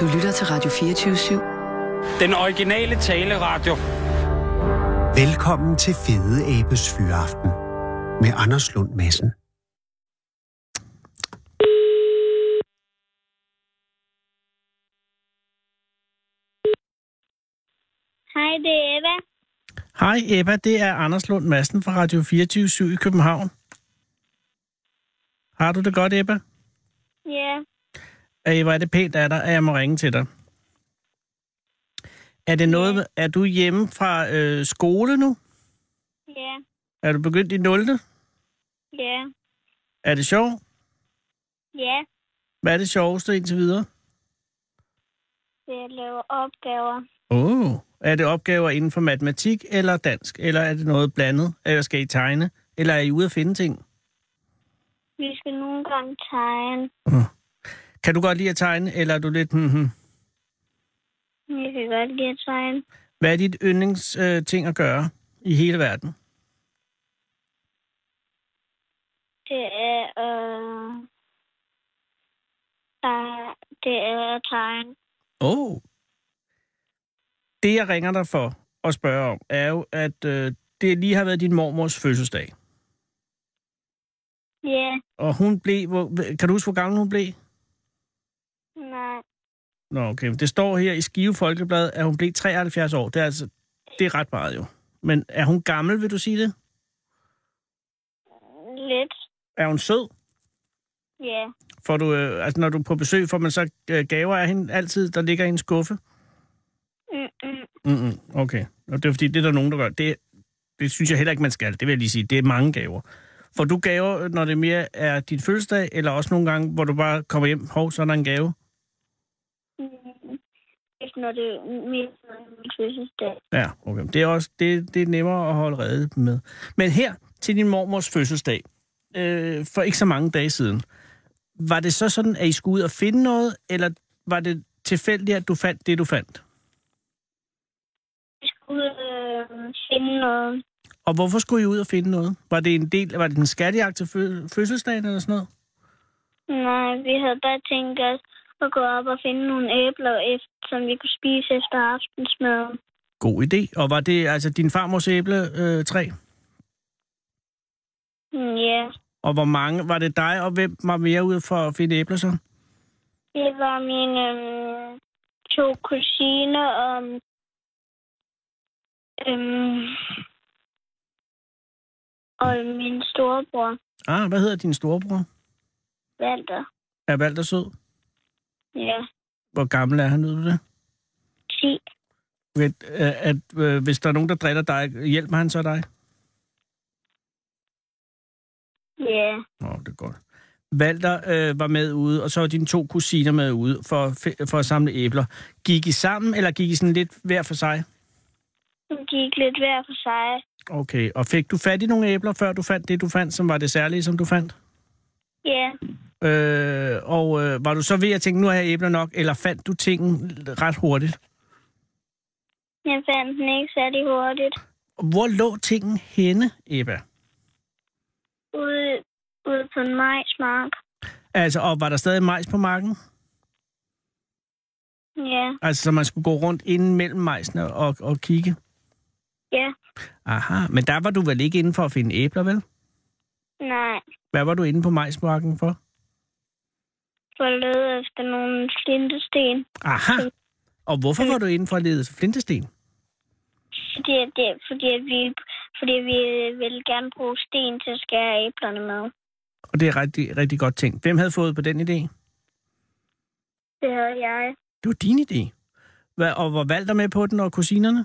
Du lytter til Radio 24-7. Den originale taleradio. Velkommen til Fede Abes Fyraften med Anders Lund Madsen. Hej, det er Eva. Hej Ebba, det er Anders Lund Madsen fra Radio 24 i København. Har du det godt, Ebba? Ja, Ej, hvor er det pænt af dig, at jeg må ringe til dig. Er det noget, med- er du hjemme fra øh, skole nu? ja, Er du begyndt i 0. ja, Er det sjovt? ja. Hvad er det sjoveste indtil videre? Det er at lave opgaver. Åh, oh. er det opgaver inden for matematik eller dansk? Eller er det noget blandet? Eller skal I tegne? Eller er I ude at finde ting? Vi skal nogle gange tegne. Kan du godt lide at tegne, eller er du lidt... Hmm, Jeg kan godt lide at tegne. Hvad er dit yndlingsting øh, ting at gøre i hele verden? Det er, øh, der, det er at tegne. Oh. Det, jeg ringer dig for at spørge om, er jo, at øh, det lige har været din mormors fødselsdag. Ja, Og hun blev... Hvor, kan du huske, hvor gammel hun blev? Nej, Nå, okay. Det står her i Skive Folkeblad, at hun blev 73 år. Det er altså... Det er ret meget jo. Men er hun gammel, vil du sige det? lidt. Er hun sød? Ja, Får du, øh, altså, når du er på besøg, får man så øh, gaver af hende altid, der ligger i en skuffe? mm-mm. Mm-mm, okay. Og det er fordi, det er der nogen, der gør. Det, det synes jeg heller ikke, man skal. Det vil jeg lige sige. Det er mange gaver. Får du gaver, når det mere er din fødselsdag, eller også nogle gange, hvor du bare kommer hjem, hov, så er der en gave? Hvis når det er min min fødselsdag. Ja, okay. Det er også det, det er nemmere at holde rede med. Men her til din mormors fødselsdag, øh, for ikke så mange dage siden, var det så sådan, at I skulle ud og finde noget, eller var det tilfældigt, at du fandt det, du fandt? Vi skulle øh, finde noget. Og hvorfor skulle I ud og finde noget? Var det en del, var det en skattejagt til fø- fødselsdagen eller sådan noget? Nej, vi havde bare tænkt os at gå op og finde nogle æbler, efter, som vi kunne spise efter aftensmaden. God idé. Og var det altså din farmors æbletræ? Øh, træ? Mm, Ja, og hvor mange? Var det dig, og hvem var mere ude for at finde æbler så? det var mine øhm, to kusiner og øhm, og min storebror, Ah, hvad hedder din storebror? Walter. Er Valter sød? Ja, Hvor gammel er han, ved du det? 10. At, at, øh, hvis der er nogen, der driller dig, hjælper han så dig? Ja, Nå, det er godt. Valter øh, var med ude, og så var dine to kusiner med ude for, at for at samle æbler. Gik I sammen, eller gik I sådan lidt hver for sig? hun gik lidt hver for sig. Okay, og fik du fat i nogle æbler, før du fandt det, du fandt, som var det særlige, som du fandt? Ja, Øh, og øh, var du så ved at tænke, nu har jeg æbler nok, eller fandt du tingen ret hurtigt? jeg fandt den ikke særlig hurtigt. Hvor lå tingen henne, Ebba? Ude, ude på en majsmark. Altså, og var der stadig majs på marken? Ja, Altså, så man skulle gå rundt inden mellem majsene og, og kigge? ja, Aha, men der var du vel ikke inde for at finde æbler, vel? nej. Hvad var du inde på majsmarken for? For at lede efter nogle flintesten. Aha! Og hvorfor var du inde for at lede efter flintesten? Fordi, det, fordi, vi, fordi vi vil gerne bruge sten til at skære æblerne med. Og det er rigtig, rigtig godt tænkt. Hvem havde fået på den idé? Det havde jeg. Det var din idé. Hvad, og var Valter med på den, og kusinerne?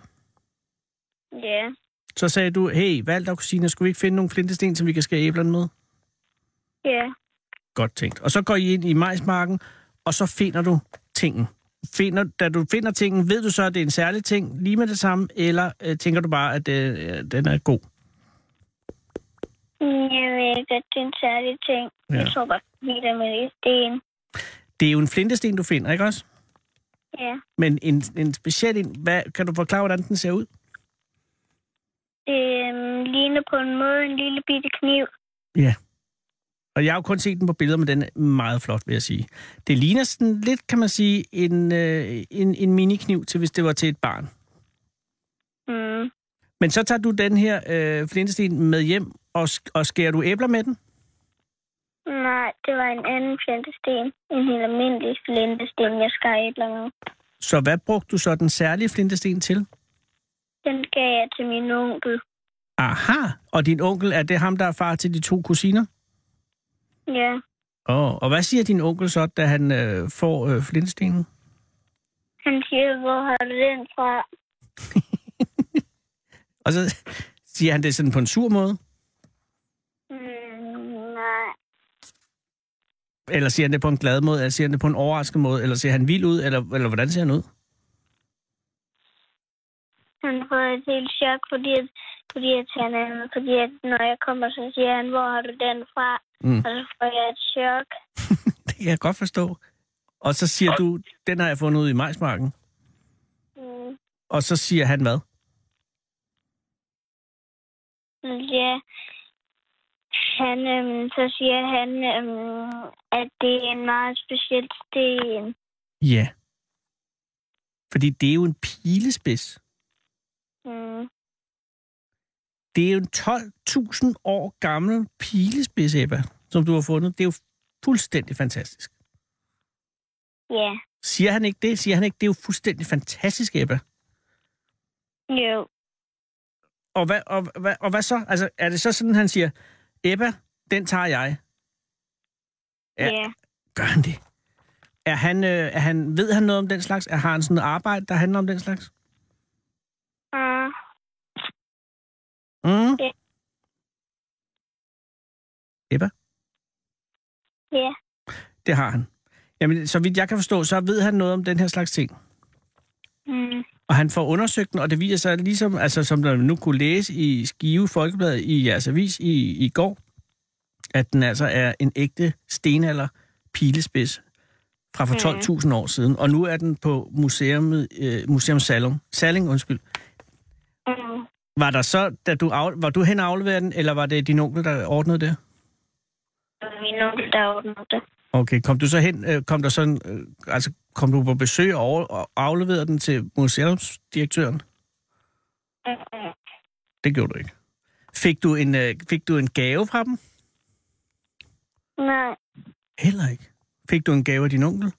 Ja, Så sagde du, hey, Valter og kusiner, skulle vi ikke finde nogle flintesten, som vi kan skære æblerne med? ja, Godt tænkt. Og så går I ind i majsmarken, og så finder du tingen. Finder, da du finder tingen, ved du så, at det er en særlig ting lige med det samme, eller øh, tænker du bare, at øh, den er god? jeg ved ikke, at det er en særlig ting. Ja. Jeg tror bare, vi er med sten. Det er jo en flintesten, du finder, ikke også? Ja, Men en, en speciel en, hvad, kan du forklare, hvordan den ser ud? det øhm, ligner på en måde en lille bitte kniv. Ja. Og jeg har jo kun set den på billeder, men den er meget flot, vil jeg sige. Det ligner sådan lidt, kan man sige, en, øh, en, en minikniv til, hvis det var til et barn. Mm. Men så tager du den her øh, flintesten med hjem, og, og skærer du æbler med den? Nej, det var en anden flintesten. En helt almindelig flintesten, jeg skar æbler med. Så hvad brugte du så den særlige flintesten til? Den gav jeg til min onkel. Aha, og din onkel, er det ham, der er far til de to kusiner? Ja, Åh, og hvad siger din onkel så, da han øh, får øh, flintestenen? han siger, hvor har du den fra? Og så siger han det sådan på en sur måde? Mm, nej, Eller siger han det på en glad måde? Eller siger han det på en overrasket måde? Eller ser han vild ud? Eller, eller hvordan ser han ud? han får et helt chok, fordi, at, fordi, at han, er- fordi at når jeg kommer, så siger han, hvor har du den fra? Mm. Og så får jeg et chok. Det kan jeg godt forstå. Og så siger du, den har jeg fundet ud i majsmarken. Mm. Og så siger han hvad? Ja, han, øhm, så siger han, øhm, at det er en meget speciel sten. Ja. Fordi det er jo en pilespids. Mm. Det er jo en 12.000 år gammel pilespids, Ebba, som du har fundet. Det er jo fuldstændig fantastisk. Ja, Siger han ikke det? Siger han ikke, det er jo fuldstændig fantastisk, Ebba? jo. Og hvad, og, hvad, og hvad så? Altså, er det så sådan, han siger, Ebba, den tager jeg. Ja. Ja. Gør han det? Er han, øh, er han, ved han noget om den slags? Er, har han sådan noget arbejde, der handler om den slags? Uh, Mm. Ja. Ebba? ja. Det har han. Jamen, så vidt jeg kan forstå, så ved han noget om den her slags ting. Mm. Og han får undersøgt den, og det viser sig ligesom, altså som der nu kunne læse i Skive Folkeblad i jeres avis i, i går, at den altså er en ægte stenalder pilespids fra for 12.000 år siden. Og nu er den på museum, øh, Museum Salum. Salling, undskyld. Mm. Var der så, da du, af, var du hen og afleverede den, eller var det din onkel, der ordnede det? Det var min onkel, der ordnede det. Okay, kom du så hen, øh, kom der sådan, øh, altså kom du på besøg og, over, og afleverede den til museumsdirektøren? Mm. Det gjorde du ikke. Fik du en, øh, fik du en gave fra dem? Nej, Heller ikke. Fik du en gave af din onkel?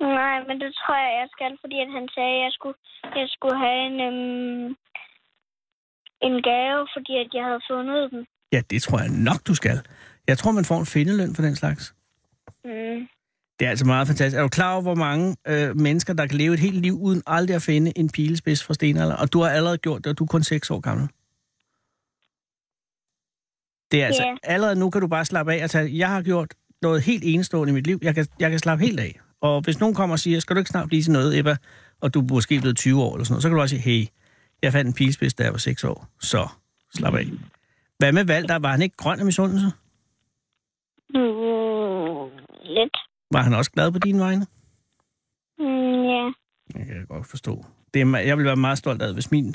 nej, men det tror jeg, jeg skal, fordi at han sagde, at jeg skulle, jeg skulle have en, øhm, en gave, fordi at jeg havde fundet dem. Ja, det tror jeg nok, du skal. Jeg tror, man får en findeløn for den slags. Mm. Det er altså meget fantastisk. Er du klar over, hvor mange øh, mennesker, der kan leve et helt liv uden aldrig at finde en pilespids fra stenalder? Og du har allerede gjort det, og du er kun 6 år gammel. Det er altså, Ja. allerede nu kan du bare slappe af og tage, jeg har gjort noget helt enestående i mit liv. Jeg kan, jeg kan slappe helt af. Og hvis nogen kommer og siger, skal du ikke snart blive til noget, Ebba, og du er måske blevet 20 år eller sådan noget, så kan du også sige, hey, jeg fandt en pilespids, da jeg var 6 år. Så slap af. Hvad med Valter? Var han ikke grøn af misundelse? Mm. Lidt. Var han også glad på dine vegne? Mm, ja. Det kan jeg godt forstå. Det er, jeg vil være meget stolt af, hvis min...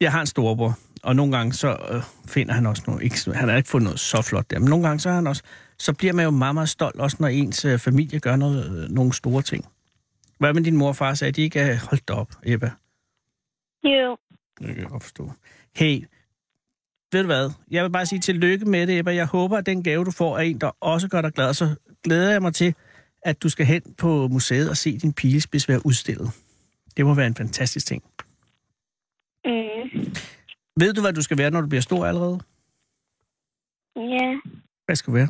Jeg har en storebror, og nogle gange så øh, finder han også noget... Ikke, han har ikke fundet noget så flot der, men nogle gange så, er han også, så bliver man jo meget, meget stolt, også når ens øh, familie gør noget, øh, nogle store ting. Hvad med din mor og far sagde, de ikke holdt op, Ebba? Jo. Det kan jeg godt forstå. Hey, ved du hvad? Jeg vil bare sige tillykke med det, Ebba. Jeg håber, at den gave, du får, er en, der også gør dig glad. Og så glæder jeg mig til, at du skal hen på museet og se din pilespids være udstillet. Det må være en fantastisk ting. Mm. Ved du, hvad du skal være, når du bliver stor allerede? Ja. Hvad skal du være?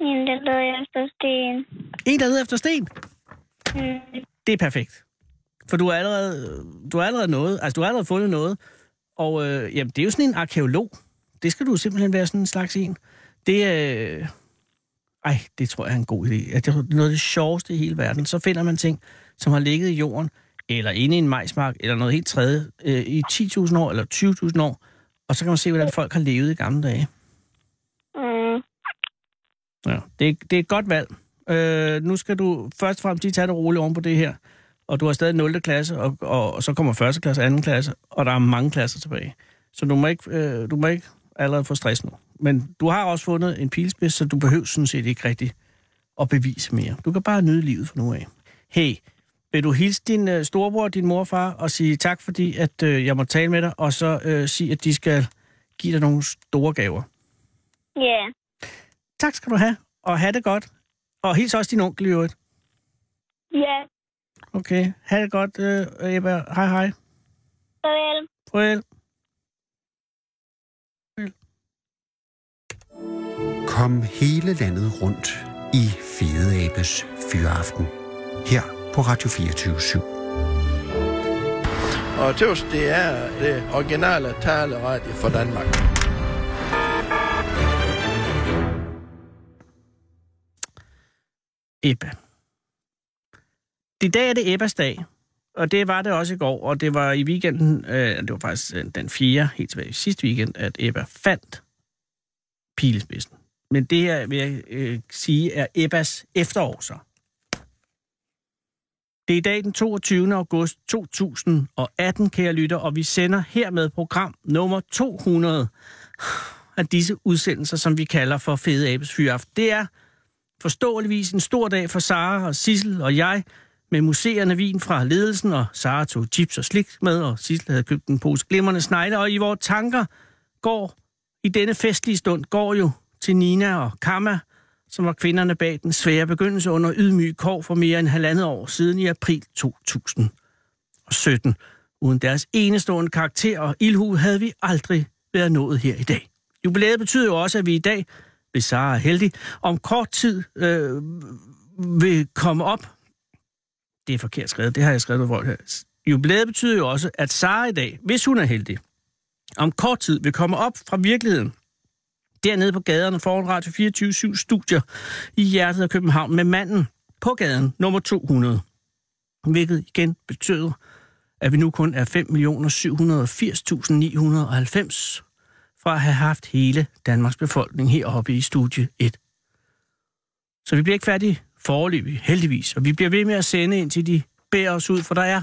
En, der leder efter sten. En, der leder efter sten. Mm. Det er perfekt. For du har allerede, du har allerede noget, altså du har allerede fundet noget. Og øh, jamen, det er jo sådan en arkeolog. Det skal du simpelthen være sådan en slags en. Det er... Øh, ej, det tror jeg er en god idé. Det er noget af det sjoveste i hele verden. Så finder man ting, som har ligget i jorden, eller inde i en majsmark, eller noget helt tredje, øh, i 10.000 år, eller 20.000 år. Og så kan man se, hvordan folk har levet i gamle dage. Mm. Ja, det, er, det er et godt valg. Øh, nu skal du først og fremmest lige tage det roligt oven på det her. Og du har stadig 0. klasse, og, og, og så kommer 1. klasse og 2. klasse, og der er mange klasser tilbage. Så du må ikke, øh, du må ikke allerede får stress nu. Men du har også fundet en pilspids, så du behøver sådan set ikke rigtig at bevise mere. Du kan bare nyde livet fra nu af. Hey, vil du hilse din øh, storebror og din morfar og sige tak, fordi at øh, jeg må tale med dig, og så øh, sige, at de skal give dig nogle store gaver. Ja. Tak skal du have, og have det godt. Og hils også din onkel i øvrigt. Ja. Okay, have det godt, øh, Ebba. Hej, hej. Farvel. Farvel. Kom hele landet rundt i Fede Abes Fyraften. Her på Radio 24 /7. Og tøvs, det er det originale taleradio for Danmark. Ebba. I dag er det Ebbas dag, og det var det også i går, og det var i weekenden, øh, det var faktisk øh, den 4. helt tilbage i sidste weekend, at Ebba fandt pilespidsen. Men det her vil jeg øh, sige er Ebbas efterår så. Det er i dag den 22. august 2018, kære lytter, og vi sender hermed program nummer 200 af disse udsendelser, som vi kalder for Fede Abes Fyraften. Det er forståeligvis en stor dag for Sara og Sissel og jeg, med museerne vin fra ledelsen, og Sara tog chips og slik med, og Sissel havde købt en pose glimrende snegle, og i vores tanker går, i denne festlige stund, går jo til Nina og Kamma, som var kvinderne bag den svære begyndelse under ydmyg kår for mere end halvandet år siden i april 2017. Uden deres enestående karakter og ildhu havde vi aldrig været nået her i dag. Jubilæet betyder jo også, at vi i dag, hvis Sara er heldig, om kort tid øh, vil komme op. Det er forkert skrevet, det har jeg skrevet hvor her. Jubilæet betyder jo også, at Sara i dag, hvis hun er heldig, om kort tid vil komme op fra virkeligheden dernede på gaderne foran Radio 24 studier i hjertet af København med manden på gaden nummer 200. Hvilket igen betyder, at vi nu kun er 5.780.990 fra at have haft hele Danmarks befolkning heroppe i studie 1. Så vi bliver ikke færdige forløbig, heldigvis, og vi bliver ved med at sende ind til de bærer os ud, for der er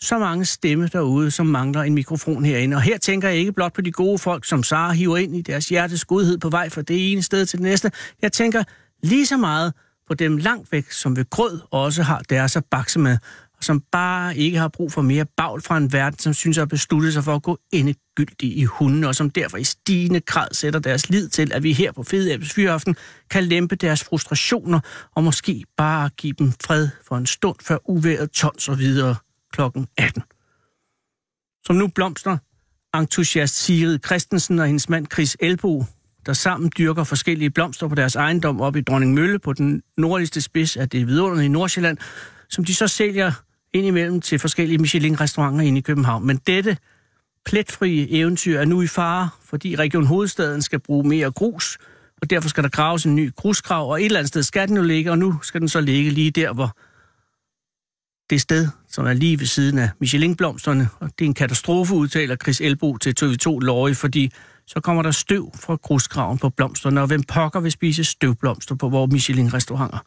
så mange stemme derude, som mangler en mikrofon herinde. Og her tænker jeg ikke blot på de gode folk, som Sara hiver ind i deres hjertes godhed på vej fra det ene sted til det næste. Jeg tænker lige så meget på dem langt væk, som ved grød også har deres at bakse med, som bare ikke har brug for mere bagl fra en verden, som synes at beslutte sig for at gå endegyldigt i hunden, og som derfor i stigende grad sætter deres lid til, at vi her på Fede Abels Fyraften kan lempe deres frustrationer, og måske bare give dem fred for en stund, før uværet tons og videre klokken 18. Som nu blomster entusiast Sigrid Christensen og hendes mand Chris Elbo, der sammen dyrker forskellige blomster på deres ejendom op i Dronning Mølle på den nordligste spids af det vidunderlige Nordsjælland, som de så sælger indimellem til forskellige Michelin-restauranter inde i København. Men dette pletfrie eventyr er nu i fare, fordi Region Hovedstaden skal bruge mere grus, og derfor skal der graves en ny grusgrav, og et eller andet sted skal den jo ligge, og nu skal den så ligge lige der, hvor det sted, som er lige ved siden af Michelin-blomsterne, og det er en katastrofe, udtaler Chris Elbo til TV2 Løje, fordi så kommer der støv fra grusgraven på blomsterne, og hvem pokker vil spise støvblomster på vores Michelin-restauranter?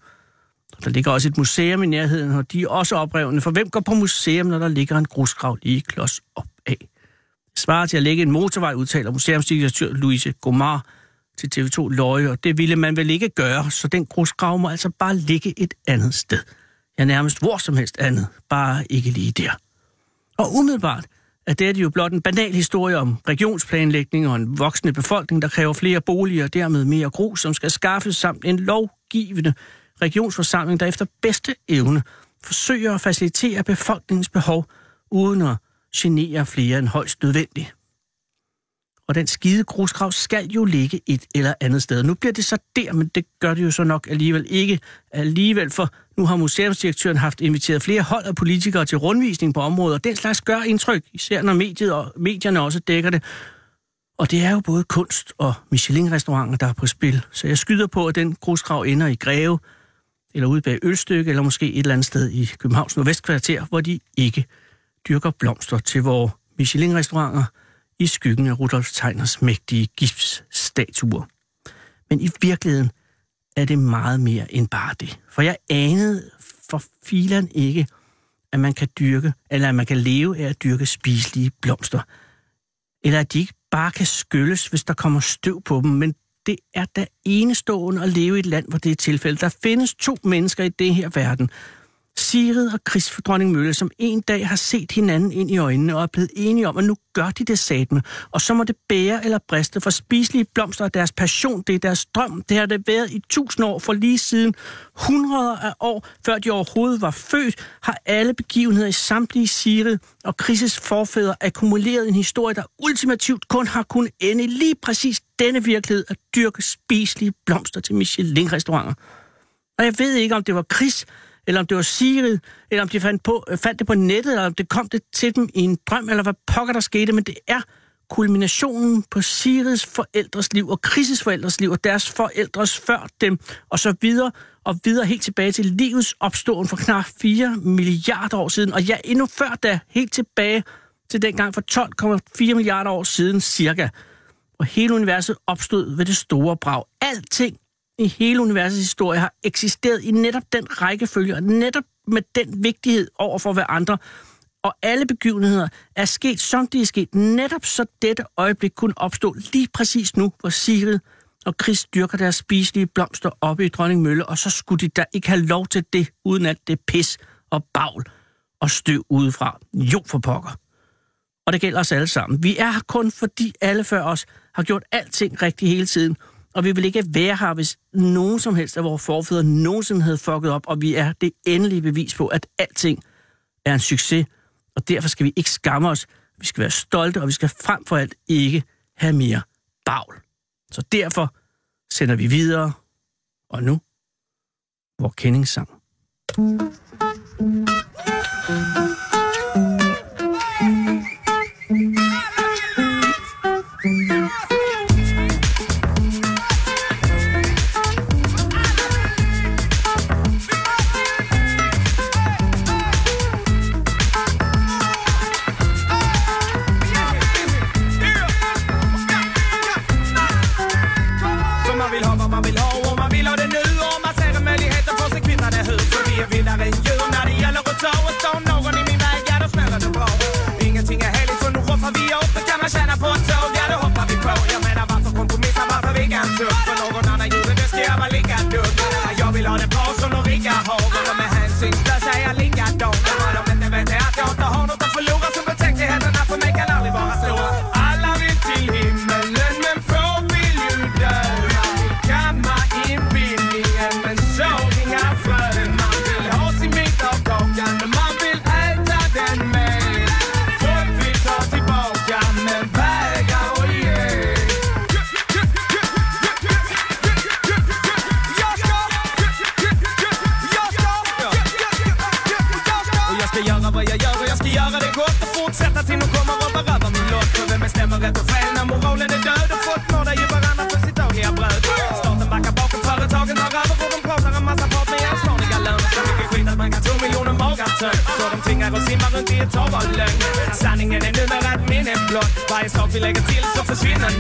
Der ligger også et museum i nærheden, og de er også oprevne, for hvem går på museum, når der ligger en grusgrav lige klods op af? Svaret til at lægge en motorvej, udtaler museumsdirektør Louise Gomar til TV2 Løje, og det ville man vel ikke gøre, så den grusgrav må altså bare ligge et andet sted ja nærmest hvor som helst andet, bare ikke lige der. Og umiddelbart er det jo blot en banal historie om regionsplanlægning og en voksende befolkning, der kræver flere boliger og dermed mere grus, som skal skaffes samt en lovgivende regionsforsamling, der efter bedste evne forsøger at facilitere befolkningens behov, uden at genere flere end højst nødvendigt og den skide grusgrav skal jo ligge et eller andet sted. Nu bliver det så der, men det gør det jo så nok alligevel ikke alligevel, for nu har museumsdirektøren haft inviteret flere hold af politikere til rundvisning på området, og den slags gør indtryk, især når mediet og medierne også dækker det. Og det er jo både kunst og Michelin-restauranter, der er på spil. Så jeg skyder på, at den grusgrav ender i Greve, eller ude bag Ølstykke, eller måske et eller andet sted i Københavns Nordvestkvarter, hvor de ikke dyrker blomster til vores Michelin-restauranter – i skyggen af Rudolf Tegners mægtige gipsstatuer. Men i virkeligheden er det meget mere end bare det. For jeg anede for filan ikke, at man kan dyrke, eller at man kan leve af at dyrke spiselige blomster. Eller at de ikke bare kan skylles, hvis der kommer støv på dem, men det er da enestående at leve i et land, hvor det er tilfældet. Der findes to mennesker i det her verden. Sigrid og krigsdronning Mølle, som en dag har set hinanden ind i øjnene og er blevet enige om, at nu gør de det satme. Og så må det bære eller briste for spiselige blomster er deres passion. Det er deres drøm. Det har det været i tusind år, for lige siden hundreder af år, før de overhovedet var født, har alle begivenheder i samtlige Sigrid og Chris' forfædre akkumuleret en historie, der ultimativt kun har kunnet ende lige præcis denne virkelighed at dyrke spiselige blomster til Michelin-restauranter. Og jeg ved ikke, om det var Chris, eller om det var Sigrid, eller om de fandt, på, øh, fandt det på nettet, eller om det kom det til dem i en drøm, eller hvad pokker der skete, men det er kulminationen på Sigrids forældres liv, og Chris' forældres liv, og deres forældres før dem, og så videre, og videre helt tilbage til livets opståen for knap 4 milliarder år siden, og ja, endnu før da, helt tilbage til dengang for 12,4 milliarder år siden cirka. hvor hele universet opstod ved det store brag. Alting i hele universets historie har eksisteret i netop den rækkefølge, og netop med den vigtighed over for hver andre. Og alle begivenheder er sket, som de er sket, netop så dette øjeblik kunne opstå lige præcis nu, hvor Sigrid og Chris dyrker deres spiselige blomster oppe i Dronning Mølle, og så skulle de da ikke have lov til det, uden alt det pis og bagl og støv udefra. Jo for pokker. Og det gælder os alle sammen. Vi er her kun fordi alle før os har gjort alting rigtigt hele tiden, og vi vil ikke være her, hvis nogen som helst af vores forfædre nogensinde havde fucket op, og vi er det endelige bevis på, at alting er en succes, og derfor skal vi ikke skamme os. Vi skal være stolte, og vi skal frem for alt ikke have mere bagl. Så derfor sender vi videre, og nu, vores kendingssang. För man vill ha vad man vill ha och man vill ha det nu och man ser en möjlighet att få sig kvittade hus. För vi är vinnare än djur när det gäller att ta och stå någon i min väg, ja då smäller det bra Ingenting är heligt så nu roffar vi upp, kan man tjäna på ett tåg, ja då hoppar vi på. Jag menar varför kompromissa, varför vi kan tuff blott. Varje sak vi lägger till så försvinner.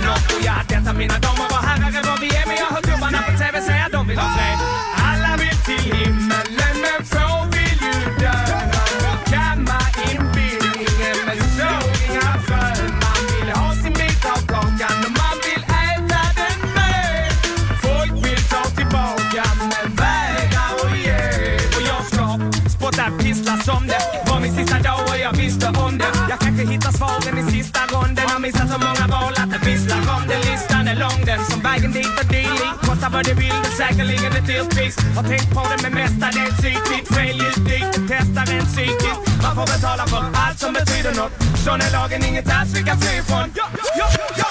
Listan den som vägen dit och dit. Kostar vad det vill, det är säkerligen ett dyrt pris. Har tänkt på det men mestadels ytligt. Fel ljud dit, det testar en psykiskt. Man får betala för allt som betyder något. Sån är lagen, inget alls vi kan fly ifrån. Ja, ja, ja,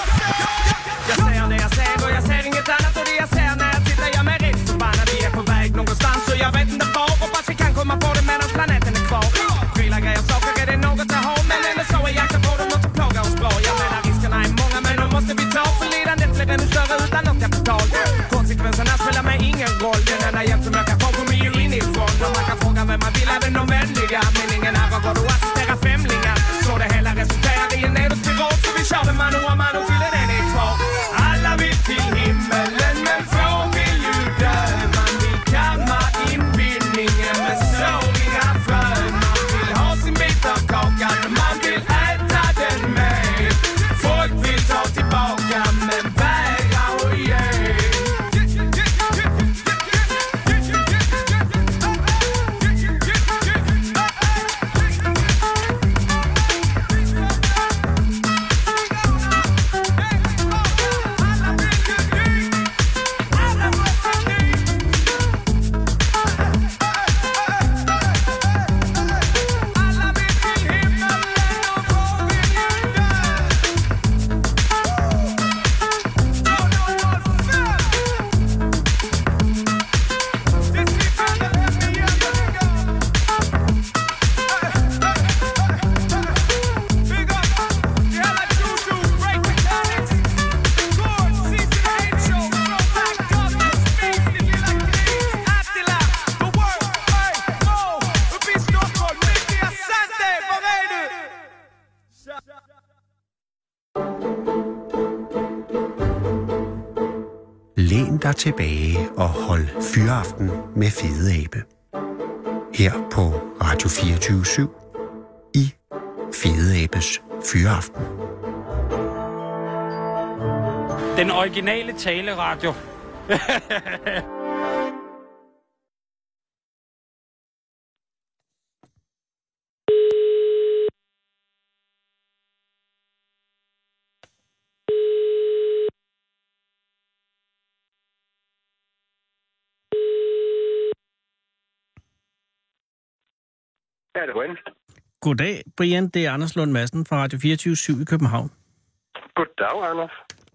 jag ser det jag ser och jag ser inget annat jag tilbage og hold fyraften med Fede Abe. Her på Radio 24 i Fede Abes Fyraften. Den originale taleradio. Ja, det er Brian. Goddag, Brian. Det er Anders Lund Madsen fra Radio 24 i København. Goddag, Anders.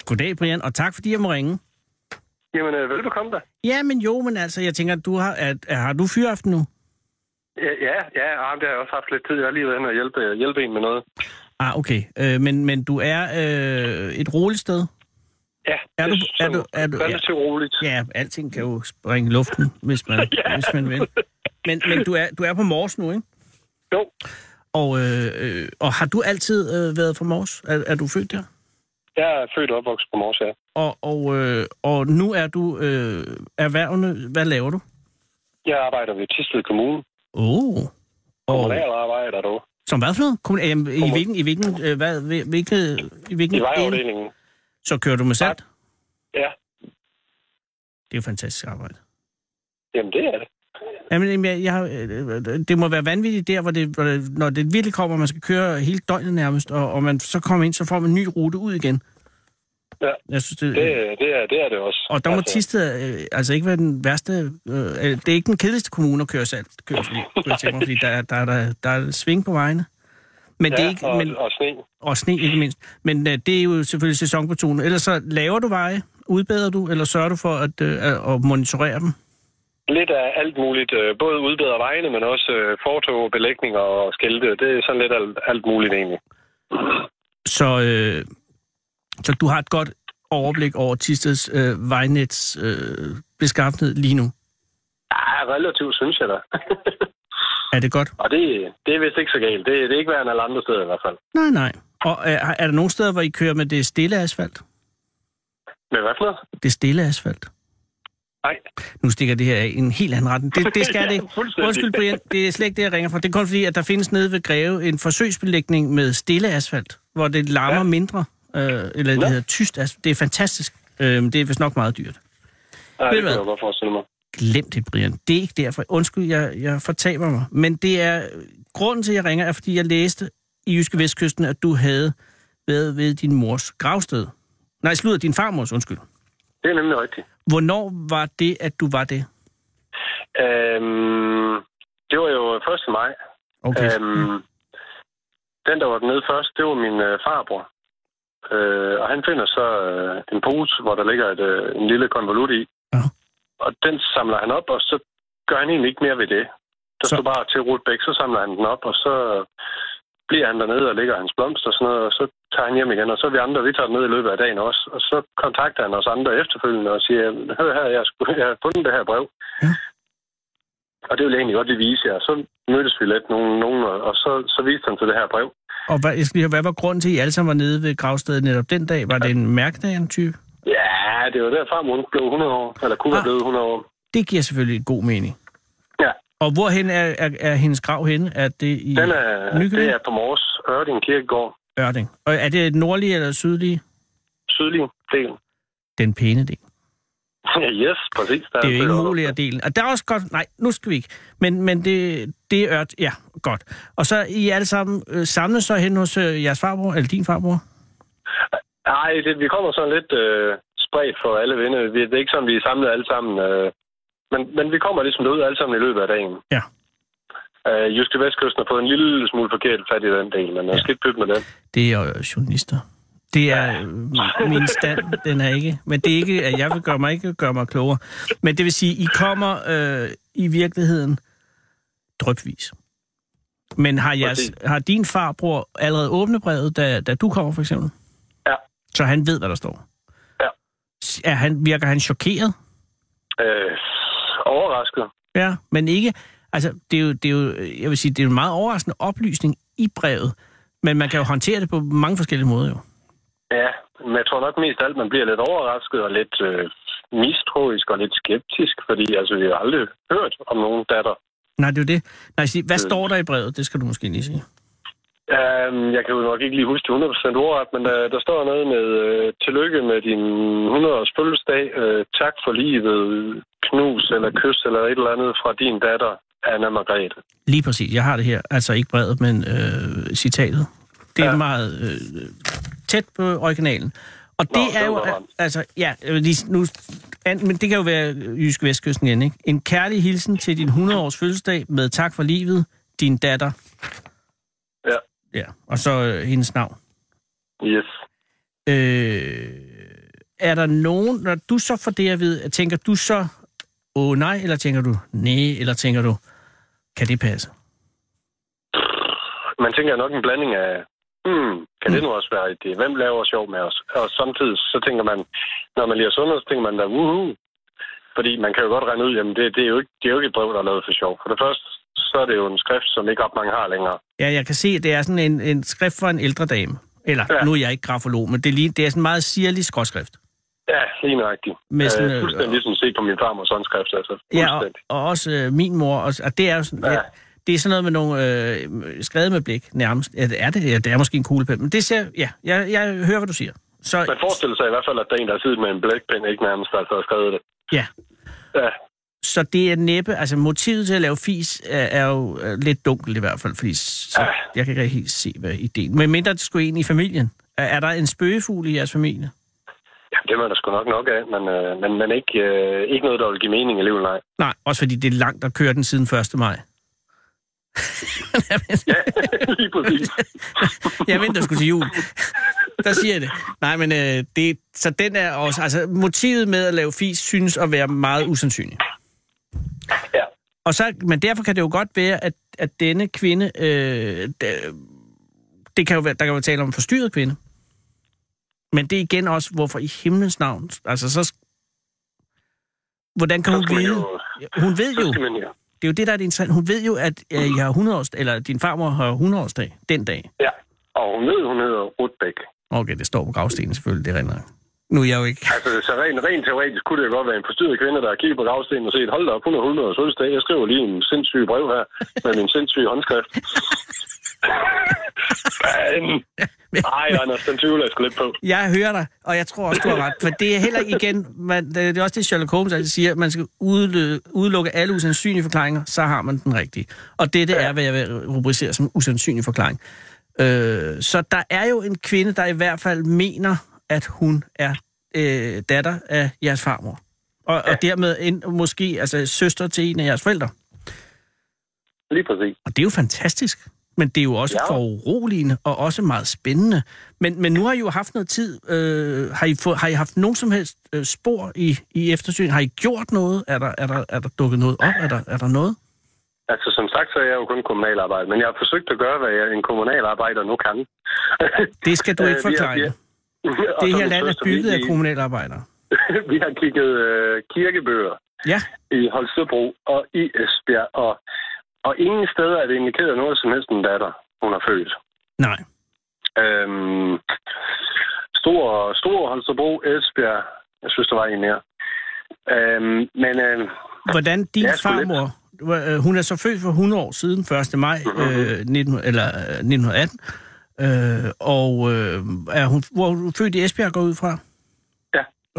Goddag, Brian, og tak fordi jeg må ringe. Jamen, øh, velbekomme da. Ja, men jo, men altså, jeg tænker, du har, at, har du fyraften nu? Ja, ja, ja, ah, det har jeg også haft lidt tid. Jeg har lige været og hjælpe, hjælpe en med noget. Ah, okay. Øh, men, men du er øh, et roligt sted? Ja, Er du- er du- er du- relativt roligt. Ja, alting kan jo springe i luften, hvis man, Ja. hvis man vil. Men, men du, er, du er på Mors nu, ikke? Jo, Og, øh, øh, og har du altid øh, været fra Mors? Er, er du født der? jeg er født og opvokset på Mors, ja. Og, og, øh, og nu er du øh, erhvervende. Hvad laver du? Jeg arbejder ved Tisted Kommune. Oh. Og, arbejder dog. som hvad for noget? Kommun- I Kommun- hvilken, i hvilken, øh, hvad, hvil- hvilke, i hvilken I vejafdelingen. Så kører du med salt? Ja, Det er jo fantastisk arbejde. jamen det er det. Jamen, jeg, jeg, det må være vanvittigt der, hvor det, hvor det, når det virkelig kommer, man skal køre hele døgnet nærmest, og, og man så kommer ind, så får man en ny rute ud igen. Ja. Jeg synes, det, Det, det, er, det er det også. og der må Altså, Tisted øh, altså ikke være den værste... Øh, det er ikke den kedeligste kommune at køre kunne jeg tænke mig, fordi der, er- der, er- der, er- der er sving på vejene. Men det er Ja, ikke, og, men, og sne. og sne ikke mindst. Men øh, det er jo selvfølgelig sæsonbetonet. Ellers så laver du veje, udbedrer du, eller sørger du for at, øh, at monitorere dem? Lidt af alt muligt. øh, Både udbedre vejene, men også øh, fortog, belægninger og skilte. Det er sådan lidt alt, alt muligt egentlig. Så, øh, så du har et godt overblik over Tisteds øh, vejnets øh, beskaffenhed lige nu. Ja, relativt, synes jeg da. Er det godt? og det, det er vist ikke så galt. Det, det er ikke værre end alle andre steder i hvert fald. Nej, nej. Og øh, er der nogle steder, hvor I kører med det stille asfalt? Men hvad for noget? Det stille asfalt? Nej. Nu stikker det her af en helt anden retning. Det, det skal Ja, det. Undskyld, Brian. Det er slet ikke det, jeg ringer for. Det er kun fordi, at der findes nede ved Greve en forsøgsbelægning med stille asfalt, hvor det larmer ja. Ja. mindre. Øh, eller det Nå. hedder tyst asfalt. Det er fantastisk. Øh, det er vist nok meget dyrt. Nej, Ved det kan jeg godt forestille mig. Glem det, Brian. Det er ikke derfor. Undskyld, jeg, jeg fortaber mig. Men det er... Grunden til, at jeg ringer, er, fordi jeg læste i Jyske Vestkysten, at du havde været ved din mors gravsted. Nej, slutter din farmors, undskyld. Det er nemlig rigtigt. Hvornår var det, at du var det? Øhm, det var jo 1. maj. Okay. Øhm, den, der var nede først, det var min øh, farbror. Øh, og han finder så øh, en pose, hvor der ligger et, øh, en lille konvolut i. Ja. Og den samler han op, og så gør han egentlig ikke mere ved det. Der Så- står bare til Rutbæk, så samler han den op, og så bliver han dernede og lægger hans blomster og sådan noget, og så tager han hjem igen, og så er vi andre, vi tager ned i løbet af dagen også. Og så kontakter han os andre efterfølgende og siger, hør her, jeg, skulle, jeg har fundet det her brev. Ja. Og det vil jeg egentlig godt lige vise jer. Så mødtes vi lidt nogen, nogen og så, så viste han til det her brev. Og hvad, jeg skal lige høre, hvad var grunden til, at I alle sammen var nede ved gravstedet netop den dag? Var det en mærkedag en type? Ja, det var der farmor blev 100 år, eller kunne Ah. være blevet 100 år. Det giver selvfølgelig god mening. Og hvorhen er, er, er hendes grav henne? Er det i den er, Nykøbing? det er på Mors Ørding Kirkegård, Ørding. Og er det nordlige eller sydlige? sydlige del. Den pæne del. yes, præcis. Der Det er jo ikke muligt at dele. Og der er også godt... Nej, nu skal vi ikke. Men, men det, det er ørt... Ja, godt. Og så I alle sammen øh, samlet så hen hos øh, jeres farbror, eller din farbror? Nej, det, vi kommer sådan lidt øh, spredt for alle venner. Vi, det er ikke sådan, vi er samlet alle sammen. Øh, men, men vi kommer ligesom derud alle sammen i løbet af dagen. Ja. Øh, Jyske Vestkysten har fået en lille smule forkert fat i den del, men jeg skal ikke pytte med den. Det er jo øh, journalister. Det er øh, min stand, den er ikke. Men det er ikke, at jeg vil gøre mig ikke gøre mig klogere. Men det vil sige, I kommer øh, i virkeligheden drøbvis. Men har, jeres, har din farbror allerede åbnet brevet, da, da du kommer, for eksempel? Ja. Så han ved, hvad der står? Ja. Er han, virker han chokeret? Øh, overrasket. Ja, men ikke... Altså, det er jo, det er jo, jeg vil sige, det er jo en meget overraskende oplysning i brevet, men man kan jo håndtere det på mange forskellige måder jo. Ja, men jeg tror nok mest af alt, man bliver lidt overrasket og lidt, øh, mistroisk og lidt skeptisk, fordi altså, vi har aldrig hørt om nogen datter. Nej, det er jo det. Nej, sig, hvad Øh. står der i brevet? Det skal du måske lige sige. Um, jeg kan jo nok ikke lige huske det 100% ordret, men der, der står noget med uh, tillykke med din 100-års fødselsdag, uh, tak for livet, knus eller kys eller et eller andet fra din datter, Anna Margrethe. Lige præcis. Jeg har det her. Altså ikke brevet, men øh, citatet. Det er ja. Meget øh, tæt på originalen. Og det Nå, er jo... Altså, ja, lige, nu, men det kan jo være Jysk Vestkysten igen, ikke? En kærlig hilsen til din 100-års fødselsdag med tak for livet, din datter. Ja. Ja, og så øh, hendes navn. Yes. Øh, er der nogen, når du så får det at vide, tænker du så, åh nej, eller tænker du, nej, eller tænker du, kan det passe? Man tænker nok en blanding af, hmm, kan det nu også være rigtigt? Hvem laver sjov med os? Og samtidig så tænker man, når man lige sundhed, så tænker man da, woohoo. Fordi man kan jo godt regne ud, jamen det, det, er, jo ikke, det er jo ikke et brev, der er lavet for sjov. For det første, så er det jo en skrift, som ikke ret mange har længere. Ja, jeg kan se, at det er sådan en, en skrift for en ældre dame. Eller. Ja. nu er jeg ikke grafolog, men det er, lige, det er sådan en meget sirlig skråskrift. Ja, lige nøjagtigt. Med sådan, øh, øh, fuldstændig ligesom set på min farmors håndskrift, altså. Ja, og, og også øh, min mor. Og, og det er jo sådan, ja. Ja. Det er sådan noget med nogle øh, skrevet med blik, nærmest. Ja, det er det? Ja, det er måske en kuglepen. Men det ser, ja, jeg, jeg hører, hvad du siger. Så, Man forestiller sig i hvert fald, at der er en, der har siddet med en blækpen, ikke nærmest, altså har skrevet det. ja. Ja, Så det er næppe, altså motivet til at lave fis er, er jo øh, lidt dunkelt i hvert fald, fordi så, Ja. jeg kan ikke helt se, hvad ideen. Men mindre det skulle ind i familien. Er, er der en spøgefugl i jeres familie? Det er man der sgu nok nok af, men, øh, men, men ikke, øh, ikke noget, der vil give mening i livet, nej. Nej, også fordi det er langt at køre den siden 1. maj. Ja, lige præcis. jeg venter sgu til jul. Der siger jeg det. Nej, men øh, det, så den er også, altså motivet med at lave fis synes at være meget usandsynligt. Ja. Og så, men derfor kan det jo godt være, at, at denne kvinde, øh, det, det kan jo være, der kan jo tale om en forstyrret kvinde. Men det er igen også, hvorfor i himlens navn, altså så, hvordan kan hun vide? jo, Hun ved jo. det er jo det, der er det interessante. Hun ved jo, at øh, I har 100 års, eller din farmor har 100 årsdag den dag. Ja, og hun ved, hun hedder Rutbæk. Okay, det står på gravstenen selvfølgelig, det render. Nu er jeg jo ikke... Altså, så rent, rent teoretisk kunne det jo godt være en forstyrret kvinde, der har kigget på gravstenen og set, hold da op, hun er 100 års fødselsdag. Jeg skriver lige en sindssyg brev her med min sindssyge håndskrift. Men, ej, Anders, den tvivler jeg sgu lidt på. Jeg hører dig, og jeg tror også, du har ret. For det er heller ikke igen... Man, det er også det, Sherlock Holmes altid siger, at man skal udelukke, udelukke alle usandsynlige forklaringer, så har man den rigtige. Og dette er, hvad jeg vil rubricere som usandsynlig forklaring. Øh, så der er jo en kvinde, der i hvert fald mener, at hun er øh, datter af jeres farmor. Og, og dermed en, måske altså, søster til en af jeres forældre. Lige præcis. Og det er jo fantastisk. Men det er jo også ja. Foruroligende og også meget spændende. Men, men nu har I jo haft noget tid. Øh, har, I fået, har I haft nogen som helst øh, spor i, i eftersyn? Har I gjort noget? Er der, er der, er der dukket noget op? Er der, er der noget? Altså, som sagt, så er jeg jo kun kommunalarbejder, men jeg har forsøgt at gøre, hvad jeg, en kommunalarbejder nu kan. Det skal du Øh, ikke har- forklare. vi har- Det her land er bygget af kommunalarbejdere. Vi har kigget øh, kirkebøger Ja, i Holstebro og i Esbjerg, og, og ingen steder er det indikeret noget som helst en datter, hun har født. nej. Øhm, stor, stor Holstebro, Esbjerg, jeg synes, der var en mere. Øhm, men øh, Hvordan din lidt. farmor... øh, Hun er så født for 100 år siden, 1. maj øh, 19, eller, øh, 1918. Øh, og øh, er hun, hvor er hun født i Esbjerg, går ud fra?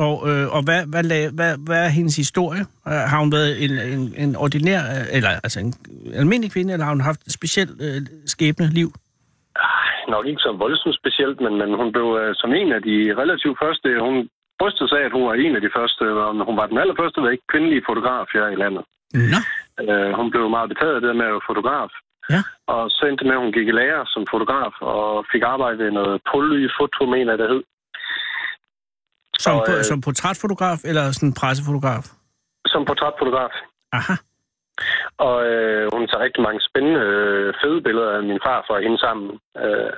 Og, øh, og hvad, hvad, lag- hvad, hvad er hendes historie? Øh, Har hun været en, en, en ordinær, øh, eller altså en almindelig kvinde, eller har hun haft et specielt øh, skæbne liv? nok ikke så voldsomt specielt, men, men hun blev øh, som en af de relativt første, hun brystede sig at hun var en af de første, og hun var den allerførste, der ikke kvindelige fotograf her i landet. Nå. Øh, hun blev meget betaget af det med at være fotograf. Ja. Og så endte med, at hun gik i lære som fotograf, og fik arbejde ved noget polyfoto, mener jeg, det hed. Som, Og, på, øh, som portrætfotograf, eller sådan pressefotograf? Som portrætfotograf. Aha. Og øh, hun tager rigtig mange spændende, øh, fede billeder af min far og hende sammen. Øh,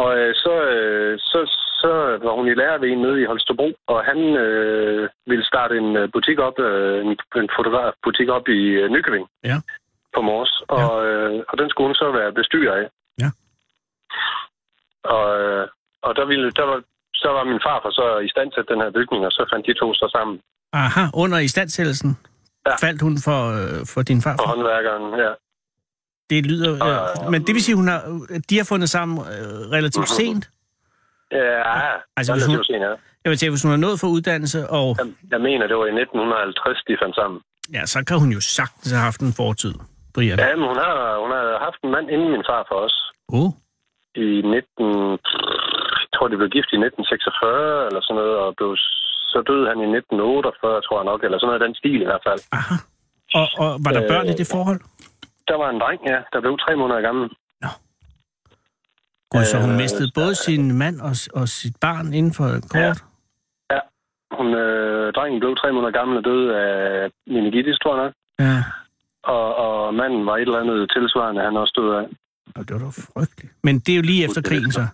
og øh, så, øh, så, så var hun i lærer ved en nede i Holstebro, og han øh, ville starte en øh, butik op, øh, en, en fotografbutik op i øh, Nykøbing Ja. på Mors. Og, øh, og den skulle hun så være bestyrer af. Ja. Og, øh, og der, ville, der var så var min far for så i stand til den her bygning, og så fandt de to så sammen. Aha, under istandsættelsen Ja. faldt hun for, øh, for din far. Og håndværkeren, ja. Det lyder... Og- Øh, men det vil sige, hun har, de har fundet sammen øh, relativt sent. Ja, Altså, hvis det hun- sent, ja. Jeg vil sige, hvis hun har nået for uddannelse, og Jeg, jeg mener, det var i 1950, de fandt sammen. ja, så kan hun jo sagtens have haft en fortid, Brian. Ja, men hun har, hun har haft en mand inden min far for os. Oh, I 19... Tror, de blev gift i 1946 eller sådan noget, og blev, så døde han i 1948, tror jeg nok, eller sådan noget den stil i hvert fald. aha. Og, og var der Øh, børn i det forhold? Der var en dreng, ja, der blev tre måneder gammel. Gud, så hun øh, mistede både sin mand og, og sit barn inden for kort? Ja. Hun, øh, drengen blev tre måneder gammel og døde af meningitis, tror jeg nok. Ja. Og, og manden var et eller andet tilsvarende, han også døde af. Og det var da frygteligt. Men det er jo lige efter krigen, så.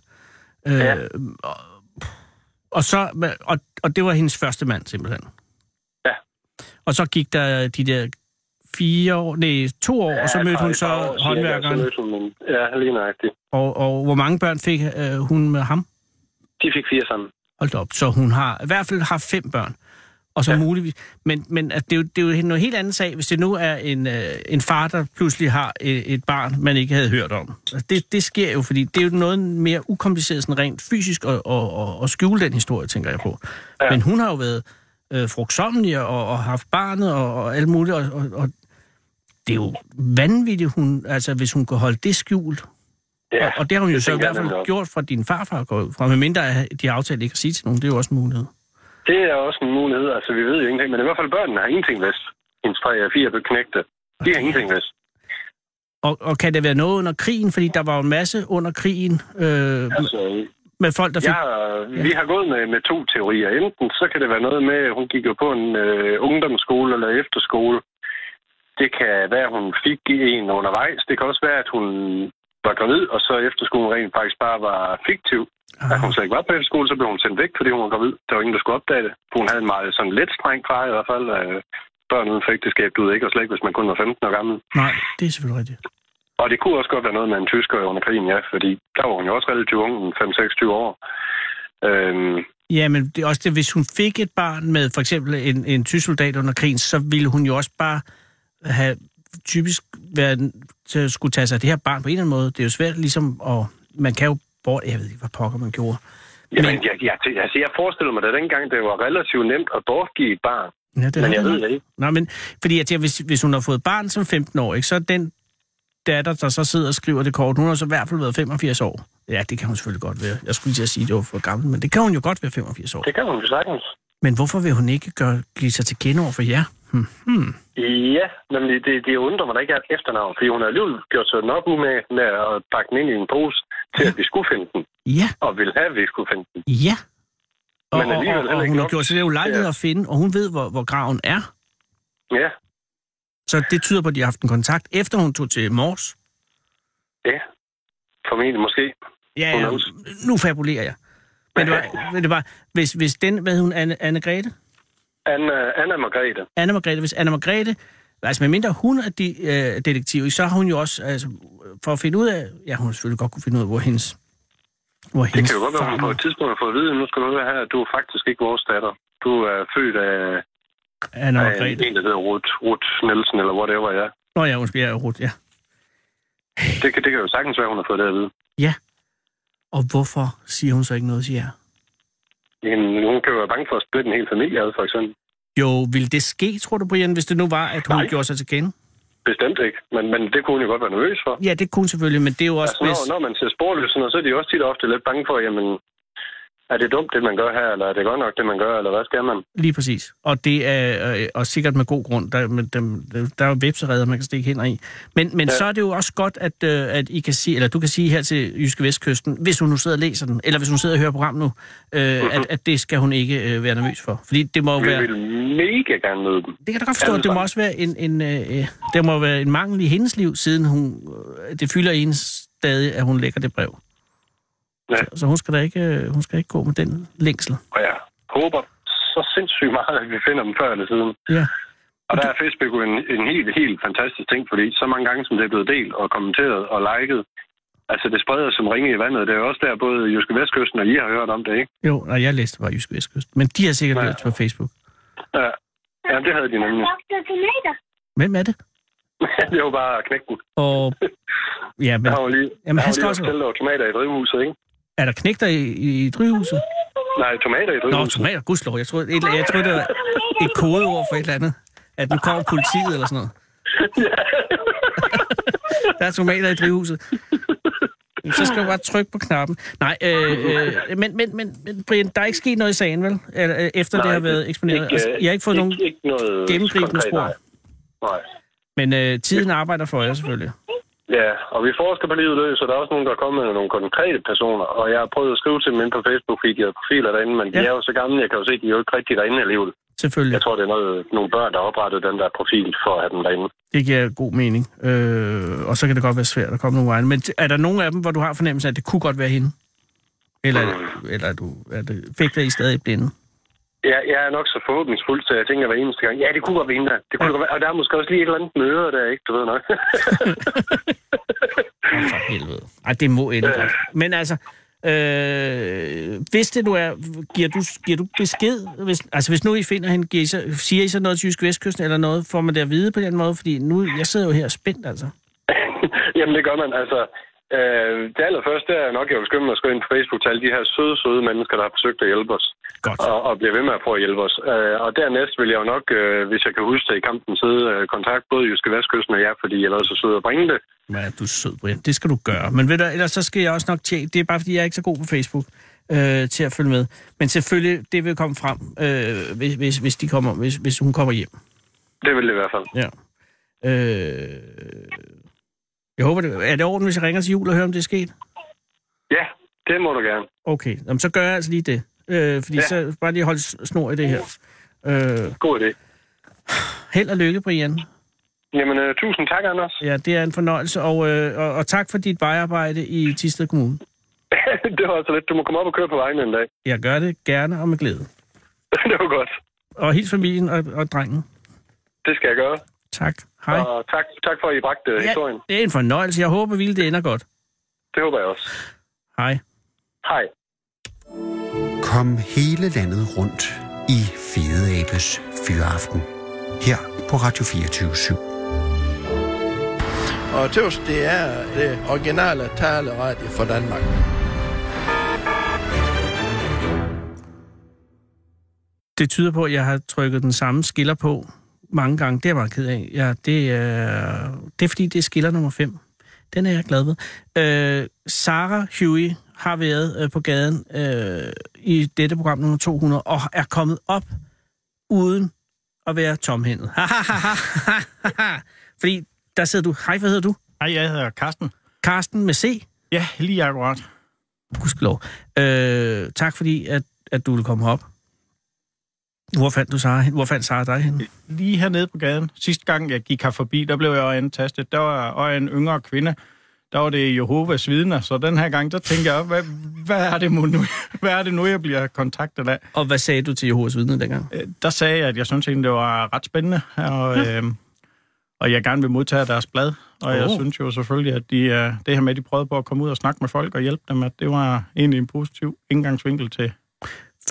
Øh, Ja. og, og, så, og, og det var hendes første mand, simpelthen. Ja. Og så gik der de der fire år, nej, to år, og så Ja, mødte hun så år håndværkeren. Så mødte hun ja, lige nøjagtigt. Og, og hvor mange børn fik øh, hun med ham? De fik fire sammen. Hold op. Så hun har i hvert fald har fem børn. Og så ja. Muligvis... Men, men at det, er jo, det er jo noget helt andet sag, hvis det nu er en, øh, en far, der pludselig har et, et barn, man ikke havde hørt om. Altså, Det, det sker jo, fordi det er jo noget mere ukompliceret sådan rent fysisk at, at, at, at skjule den historie, tænker jeg på. Ja. Men hun har jo været øh, frugtsommelig og, og haft barnet og, og alt muligt, og, og, og det er jo vanvittigt, hun, altså, hvis hun kan holde det skjult. Ja, Og, og det har hun jo det så i hvert fald gjort fra din farfar går ud fra, medmindre de aftalt ikke at sige til nogen. Det er jo også en mulighed. Det er også en mulighed. Altså, vi ved jo ingenting, men i hvert fald børnene har ingenting vidst. Hendes tre og fire blev knægte. De har ingenting vidst. Og, og kan det være noget under krigen? Fordi der var jo en masse under krigen øh, Altså, med folk, der fik... ja, vi har gået med, med to teorier. Enten så kan det være noget med, at hun gik jo på en øh, ungdomsskole eller efterskole. Det kan være, at hun fik en undervejs. Det kan også være, at hun var gravid, og så efterskolen rent faktisk bare var fiktiv. At hun slet ikke var på efterskole, så blev hun sendt væk, fordi hun var gravid. Der var ingen, der skulle opdage det. For hun havde en meget sådan lidt streng far i hvert fald. Øh, børn uden for ægteskab, du ved ikke, og slet ikke, hvis man kun var 15 år gammel. Nej, det er selvfølgelig rigtigt. Og det kunne også godt være noget med en tysker under krigen, ja, fordi der var hun jo også relativt ung, 5-26 år. Øhm, Ja, men det er også det, hvis hun fik et barn med for eksempel en, en tysk soldat under krigen, så ville hun jo også bare have typisk været til at skulle tage sig af det her barn på en eller anden måde. Det er jo svært ligesom at... Man kan jo bort... Jeg ved ikke, hvad pokker man gjorde. Jamen, jeg, jeg, altså, jeg forestiller mig, at dengang det var relativt nemt at bortgive et barn. Ja, det Men jeg ved det ikke. Nå, men fordi jeg tænker, hvis, hvis hun har fået barn som 15 år, ikke, så er den datter, der så sidder og skriver det kort, hun har så i hvert fald været 85 år. Ja, det kan hun selvfølgelig godt være. Jeg skulle lige til at sige, at det var for gammel, men det kan hun jo godt være 85 år. Det kan hun jo sagtens. Men hvorfor vil hun ikke gøre, give sig til kende over for jer? Hmm. Hmm. Ja, nemlig det, det undrer mig, at der ikke et efternavn, fordi hun har alligevel gjort sig nok med, med at pakke den ind i en pose til, at vi skulle finde den, Ja, og ville have, at vi skulle finde den. ja. Og, Men og, alligevel og, og ikke hun har nok gjort sig det ulejlighed til at finde, og hun ved, hvor, hvor graven er. Ja, Så det tyder på, at de har haft en kontakt, efter hun tog til Mors. ja. Formentlig måske. Ja, ja, nu fabulerer jeg. Men det var, men det var hvis, hvis den, hvad hun, Anne, Anne Grete? Anna, Anna Margrethe. Anna Margrethe, hvis Anna Margrethe, altså medmindre hun er de, øh, detektiv, så har hun jo også, altså, for at finde ud af, ja, hun har selvfølgelig godt kunne finde ud af, hvor hendes, hvor Det kan jo godt være, hun på et tidspunkt har fået at vide, nu skal du høre her, at du er faktisk ikke vores datter. Du er født af, Anna af Margrethe. en, der hedder Ruth, Ruth Nielsen, eller whatever, ja. Nå ja, undskyld, jeg er Ruth, ja. Det kan, det kan jo sagtens være, hun har fået det at vide. Og hvorfor siger hun så ikke noget til jer? Jamen, hun kan jo være bange for at splitte en hel familie ad, for eksempel. Jo, ville det ske, tror du, Brian, hvis det nu var, at hun Nej. gjorde sig til kende? Bestemt ikke, men, men det kunne hun jo godt være nervøs for. Ja, det kunne selvfølgelig, men det er jo også... Altså, når, når man ser sporløs, så er de også tit ofte lidt bange for, jamen, er det dumt, det man gør her, eller er det godt nok, det man gør, eller hvad skal man? Lige præcis. Og det er øh, og sikkert med god grund. Der, dem, der er jo vepsereder, man kan stikke hænder i. Men, men ja. Så er det jo også godt, at, øh, at I kan sige, eller du kan sige her til Jyske Vestkysten, hvis hun nu sidder og læser den, eller hvis hun sidder og hører program nu, øh, mm-hmm. at, at det skal hun ikke øh, være nervøs for. Fordi det må jo være... vil mega gerne møde dem. Det kan jeg da godt forstå, at det må også være en, en, øh, der må være en mangel i hendes liv, siden hun, øh, det fylder en stadig, at hun lægger det brev. Ja. Så, så hun, skal da ikke, øh, hun skal ikke gå med den længsel. Og jeg håber så sindssygt meget, at vi finder dem før eller siden. Ja. Og der er Facebook jo en, en helt, helt fantastisk ting, fordi så mange gange, som det er blevet delt og kommenteret og liket, Altså, det spreder som ringe i vandet. Det er jo også der, både Jyske Vestkysten og I har hørt om det, ikke? Jo, nej, jeg læste bare Jysk Vestkyst. Men de har sikkert Ja. læst på Facebook. Ja, ja det havde de nemlig. Hvem er det? det var bare knækken. Og... Ja, men Der var lige, Jamen, der han var skal lige også- tomater i drivhuset, ikke? Er der knægter i, i, drivhuset? Nej, tomater i Nå, drivhuset. tomater, gudslov. Jeg troede, et, jeg troede, det var et kodeord for et eller andet. At nu kommer politiet eller sådan noget. Der er tomater i drivhuset. Så skal du bare trykke på knappen. Nej, øh, øh, men, men, men, men Brian, der er ikke sket noget i sagen, vel? Eller, øh, efter Nej, det har været eksponeret. ikke, altså, jeg har ikke fået ikke, nogen ikke noget gennemgribende konkret, spor. Nej. nej. Men øh, tiden arbejder for jer selvfølgelig. Ja, og vi forsker på livet løs, og der er også nogen, der er kommet med nogle konkrete personer. Og jeg har prøvet at skrive til dem ind på Facebook, fordi de har profiler derinde, men de Ja. er jo så gamle, jeg kan jo se, at de er jo ikke rigtig derinde alligevel. Selvfølgelig. Jeg tror, det er noget, nogle børn, der har oprettet den der profil for at have dem derinde. Det giver god mening. Øh, og så kan det godt være svært at komme nogle vegne. Men er der nogen af dem, hvor du har fornemmelse af, at det kunne godt være hende? Eller, eller er du, er det, fik der I stadig blinde? Ja, jeg er nok så forhåbningsfuld, så jeg tænker hver eneste gang, ja, det kunne godt være hende der. Det kunne ja. godt være. Og der er måske også lige et eller andet møde der, ikke? Du ved nok. For helvede. Ej, det må ende godt. Men altså, øh, hvis det nu er, giver du, giver du besked? Hvis, altså, hvis nu I finder hende, giver I så, siger I så noget til Jysk Vestkysten eller noget? Får man det at vide på den måde? Fordi nu, jeg sidder jo her spændt, altså. Jamen, det gør man. Altså, øh, det allerførste er nok, jeg vil skynde mig at skrive ind på Facebook til alle de her søde, søde mennesker, der har forsøgt at hjælpe os. Godt. Og, og bliver ved med at prøve at hjælpe os. Øh, og dernæst vil jeg jo nok, øh, hvis jeg kan huske det i kampen, sidde øh, kontakt både Jyske Vestkysten og jer, fordi jeg været så sød at bringe det. Ja, du er sød, Brian. Det skal du gøre. Men ved du, ellers så skal jeg også nok tjekke. Det er bare, fordi jeg er ikke så god på Facebook øh, til at følge med. Men selvfølgelig, det vil komme frem, øh, hvis, hvis, hvis, de kommer, hvis, hvis hun kommer hjem. Det vil det i hvert fald. Ja. Øh, jeg håber, det er det orden, hvis jeg ringer til jul og hører, om det er sket? Ja, det må du gerne. Okay, Jamen, så gør jeg altså lige det. Øh, fordi ja. Så bare lige holde snor i det her. Øh, God idé. held og lykke, Brian. Jamen, øh, tusind tak, Anders. Ja, det er en fornøjelse, og, øh, og, og tak for dit vejarbejde i Tisted Kommune. det var altså lidt. Du må komme op og køre på vejen en dag. Jeg gør det gerne og med glæde. det var godt. Og hils familien og, og drengen. Det skal jeg gøre. Tak. Hej. Og tak, tak for, at I bragte ja. historien. det er en fornøjelse. Jeg håber, vildt det ender godt. Det håber jeg også. Hej. Hej. Kom hele landet rundt i Fede Abes Fyraften. Her på Radio 24 /7. Og tøvs, det er det originale taleradio for Danmark. Det tyder på, at jeg har trykket den samme skiller på mange gange. Det er jeg meget ked af. Ja, det, er, det er fordi, det er skiller nummer 5. Den er jeg glad ved. Øh, Sarah Huey har været øh, på gaden øh, i dette program nummer 200 og er kommet op uden at være tomhændet. fordi der sidder du. Hej, hvad hedder du? Hej, jeg hedder Carsten. Karsten med C. Ja, lige akkurat. Gudskelov. Øh, tak fordi, at, at du ville komme op. Hvor fandt du Sarah hen? Hvor fandt Sarah dig hen? Lige hernede på gaden. Sidste gang, jeg gik her forbi, der blev jeg antastet. Der var og en yngre kvinde. Der var det Jehovas vidner, så den her gang, der tænkte jeg, hvad, hvad, er det nu, hvad er det nu, jeg bliver kontaktet af? Og hvad sagde du til Jehovas vidne dengang? Øh, Der sagde jeg, at jeg synes egentlig, det var ret spændende, og, øh, og jeg gerne vil modtage deres blad. Og jeg Åh. synes jo selvfølgelig, at de, øh, det her med, at de prøvede på at komme ud og snakke med folk og hjælpe dem, at det var egentlig en positiv indgangsvinkel til...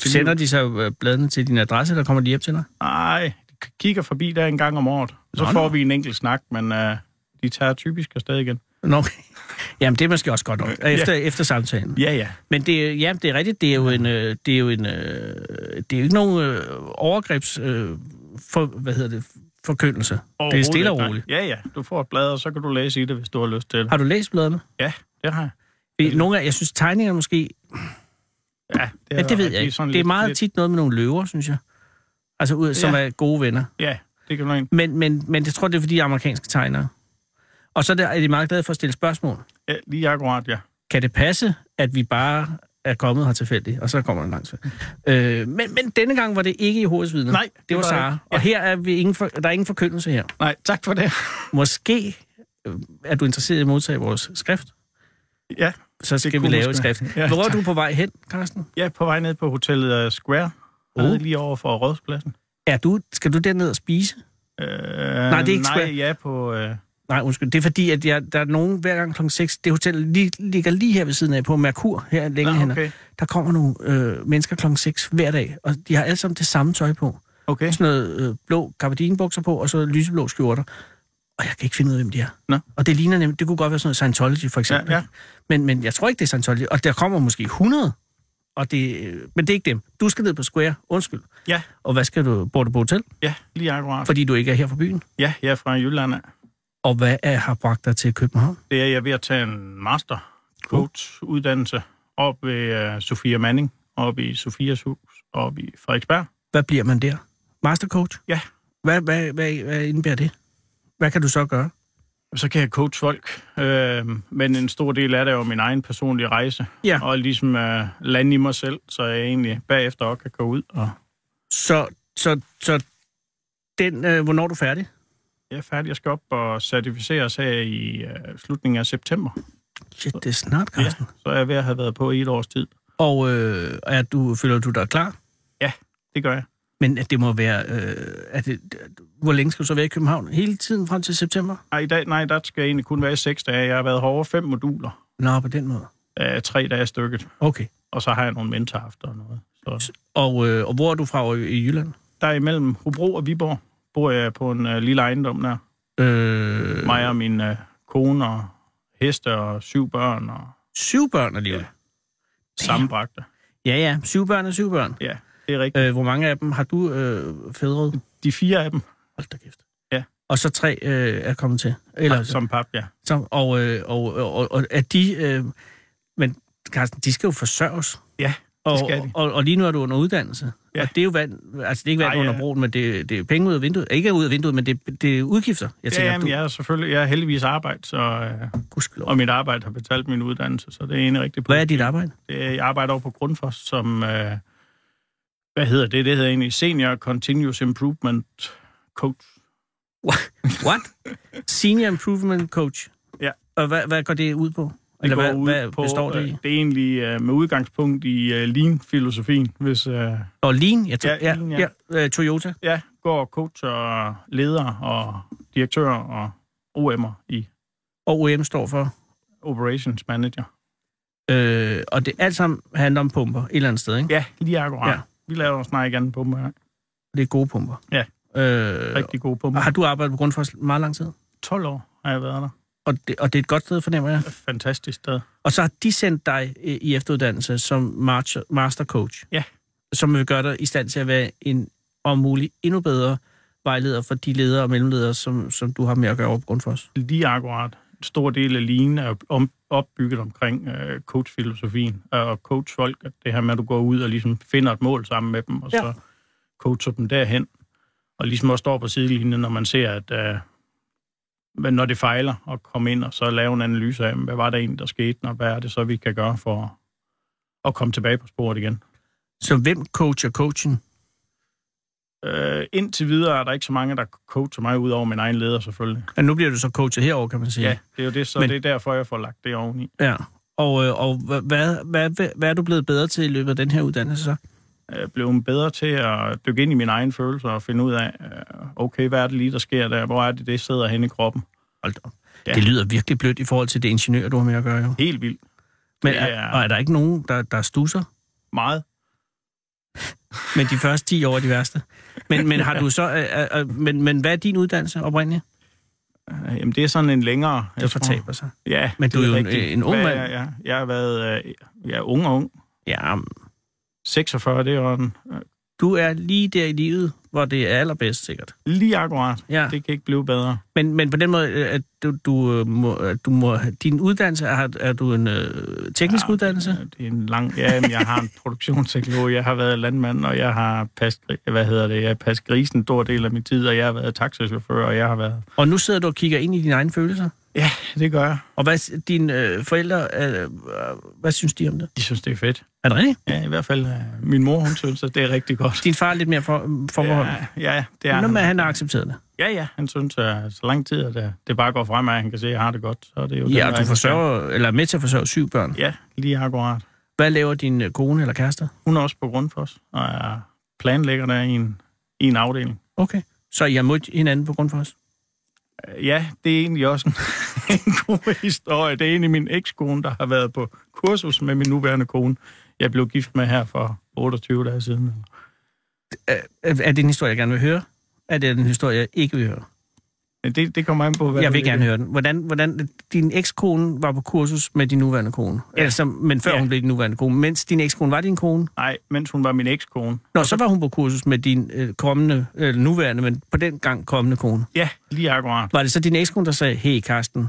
Sender de så øh, bladene til din adresse, der kommer de hjem til dig? Nej, de kigger forbi der en gang om året. Så Nå, får nå. vi en enkelt snak, men øh, de tager typisk afsted igen. Nå, okay. Jamen, det er måske også godt nok, efter, ja. efter samtalen. Ja, ja. Men det, er- ja, det er rigtigt, det er jo en, øh, det er jo en, øh, det er jo ikke nogen øh, overgrebs, øh, for, hvad hedder det, forkyndelse. Det er stille og roligt. Ja, ja. Du får et blad, og så kan du læse i det, hvis du har lyst til det. Har du læst bladene? Ja, det har jeg. Nogle af, jeg synes, tegningerne måske, Ja, det, ja, det ved jeg ikke. sådan Det er lidt- meget lidt- tit noget med nogle løver, synes jeg. Altså, ud, som Ja. er gode venner. Ja, det kan ikke. Men, men, men jeg tror, det er fordi amerikanske tegnere. Og så er det- er de meget glade for at stille spørgsmål. Ja, lige akkurat, ja. kan det passe, at vi bare er kommet her tilfældigt, og så kommer der langt øh, men, men denne gang var det ikke i vidner. Nej, det, det var Sara. det. Og her er vi ingen for, der er ingen forkyndelse her. Nej, tak for det. Måske øh, er du interesseret i at modtage vores skrift, Ja, så skal vi kunne lave et skrift. Ja, Hvor er du på vej hen, Carsten? jeg er på vej ned på hotellet uh, Square, uh. lige over for Rådspladsen. Er du, skal du derned og spise? Uh, det er ikke nej, Square. ja, på... Uh, Nej, undskyld. Det er fordi, at jeg, der er nogen hver gang klokken 6. Det hotel lige, ligger lige her ved siden af på Merkur, her længere Nå, hen. okay. Der kommer nogle øh, mennesker klokken 6 hver dag, og de har alle sammen det samme tøj på. Okay. Sådan noget øh, blå gabardinebukser på, og så lyseblå skjorter. Og jeg kan ikke finde ud af, hvem de er. Nå. Og det ligner nemlig, det kunne godt være sådan noget Scientology, for eksempel. Ja, ja. Men, men jeg tror ikke, det er Scientology. Og der kommer måske 100, og det, øh, men det er ikke dem. Du skal ned på Square, undskyld. Ja, Og hvad skal du? Bor du på hotel? ja, lige akkurat. Fordi du ikke er her fra byen? Ja, jeg er fra Jylland. Og hvad er, har bragt dig til København? Det er jeg ved at tage en master coach uddannelse op ved uh, Sofia Manning, op i Sofias hus, op i Frederiksberg. Hvad bliver man der? Mastercoach? Ja. Hvad, hvad, hvad, hvad indebærer det? Hvad kan du så gøre? Så kan jeg coach folk, øh, men en stor del af det er jo min egen personlige rejse. Ja. Og ligesom øh, lande i mig selv, så jeg egentlig bagefter også kan gå ud. Og Så, så, så den, øh, hvornår er du færdig? jeg er færdig. Jeg skal op og certificeres her i øh, slutningen af september. Shit, det er snart, Carsten. Ja. Så er jeg ved at have været på i et års tid. Og øh, er du, føler du dig klar? Det gør jeg. Men at det må være... Øh, er det, hvor længe skal du så være i København? Hele tiden frem til september? Ej, i dag, nej, der skal jeg egentlig kun være i seks dage. Jeg har været herovre fem moduler. Nå, på den måde. Øh, tre dage stykket. Okay. Og så har jeg nogle mentorafter og noget. Så Og, øh, og hvor er du fra i Jylland? der er imellem Hobro og Viborg bor jeg på en øh, lille ejendom der. Øh, Mig og min øh, kone og heste og syv børn og syv børn alligevel. sammenbragte. Ja, ja. Syv børn er syv børn. Ja, det er rigtigt. Øh, hvor mange af dem har du øh, fædret? De fire af dem, Hold da kæft. Ja. Og så tre øh, er kommet til? Eller, som pap, ja. så, og, øh, og, og, og er de... Øh, men Carsten, de skal jo forsørges. Ja, Og, og, og lige nu er du under uddannelse. Ja. Og det er jo vand, altså det er ikke vand Nej, under ja. broen, men det, det er penge ud af vinduet. Ikke ud af vinduet, men det, det er udgifter. Jeg Ja, tænker, jamen, du, jeg er selvfølgelig jeg er heldigvis arbejde, så, øh, og mit arbejde har betalt min uddannelse, så det er egentlig rigtig Hvad er dit arbejde? Det er- Jeg arbejder over på Grundfos som, øh, hvad hedder det? Det hedder egentlig Senior Continuous Improvement Coach. What? Senior Improvement Coach? Ja. Og hvad, hvad går det ud på? Det Eller går hvad, ud hvad på, består det øh, i? Det er egentlig øh, med udgangspunkt i øh, Lean-filosofien, hvis øh, Og Lean? Jeg tror, Ja, ja, Lean, ja. ja. øh, Toyota. ja, går og coacher ledere og direktører og OM'er i Og OM står for. Operations Manager. Øh, og det alt sammen handler om pumper et eller andet sted, ikke? Ja, lige akkurat. Ja. Vi laver snart igen på mig. Det er gode pumper. Ja. Øh, Rigtig gode mig. har du arbejdet på Grundfos meget lang tid? 12 år har jeg været der. Og det, og det er et godt sted, fornemmer jeg. Fantastisk sted. Og så har de sendt dig i i efteruddannelse som master coach. Ja. Som vil gøre dig i stand til at være en, om muligt, endnu bedre vejleder for de ledere og mellemledere, som, som du har med at gøre over på Grundfos. Lige akkurat. Stor del af Lean er om, opbygget omkring øh, coachfilosofien og coach folk. at Det her med, at du går ud og ligesom finder et mål sammen med dem, og Ja. så coacher dem derhen. Og ligesom også står på sidelinjen, når man ser, at øh, når det fejler, og komme ind og så lave en analyse af, hvad var der egentlig, der skete, og hvad er det så, vi kan gøre for at komme tilbage på sporet igen. Så hvem coacher coachen? Øh, indtil videre er der ikke så mange, der coacher mig ud over min egen leder, selvfølgelig. Ja, nu bliver du så coachet herover, kan man sige. Ja, det er jo det, så Men- Men... det er derfor, jeg får lagt det oveni. ja. Og, øh, og hvad, hvad, hvad, hvad er du blevet bedre til i løbet af den her uddannelse så? Jeg blevet bedre til at dykke ind i mine egne følelser og finde ud af, øh, okay, hvad er det lige, der sker der? Hvor er det, det sidder hen i kroppen? Hold op. Ja. Det lyder virkelig blødt i forhold til det ingeniør, du har med at gøre, jo. Helt vildt. Men er, er- og er der ikke nogen, der, der stusser? Meget. Men de første 10 år er de værste. Men, men har du så... Øh, øh, men, men hvad er din uddannelse oprindeligt? Øh, Jamen, det er sådan en længere... Det jeg tror- fortaber sig. Ja, Men du er jo en- en ung mand. er Jeg, har været øh, jeg er ung og ung. Ja, 46, det er jo en, øh, du er lige der i livet, hvor det er allerbedst, sikkert. lige akkurat. Ja. Det kan ikke blive bedre. Men, men på den måde, øh, at du, du, øh, må, at du må... Din uddannelse, er, er du en øh, teknisk ja, uddannelse? Øh, Det er en lang... Ja, men jeg har en produktionsteknolog, jeg har været landmand, og jeg har passet, hvad hedder det, jeg har passet grisen en stor del af min tid, og jeg har været taxachauffør, og jeg har været... Og nu sidder du og kigger ind i dine egne følelser. Ja, det gør jeg. Og hvad dine øh, forældre, øh, øh, hvad synes de om det? De synes, det er fedt. Er det rigtigt? Ja, i hvert fald øh, min mor, hun synes, at det er rigtig godt. Din far er lidt mere for, forbeholden? Ja, ja, det er Nå, men han. han har accepteret det. Ja, ja, han synes, at så lang tid, at øh, det bare går fremad, at han kan se, at jeg har det godt, så er det jo... den Ja, vej, og du forsørger, eller er med til at forsørge syv børn. Ja, lige akkurat. Hvad laver din øh, kone eller kæreste? Hun er også på Grundfos, og er planlægger der i en, i en afdeling. Okay. Så I har mødt hinanden på grund for os? Øh, ja, det er egentlig også en, en god historie. Det er egentlig min ekskone, der har været på kursus med min nuværende kone. Jeg blev gift med her for 28 dage siden. Er, er det en historie, jeg gerne vil høre? Er det en historie, jeg ikke vil høre? Det, det kommer an på, hvad Jeg vil gerne høre den. Hvordan, hvordan din ekskone var på kursus med din nuværende kone? Ja. Altså, men før Ja. hun blev din nuværende kone. Mens din ekskone var din kone? Nej, mens hun var min ekskone. Nå, så var hun på kursus med din øh, kommende, eller nuværende, men på den gang kommende kone. Ja, lige akkurat. Var det så din ekskone, der sagde, hey Karsten,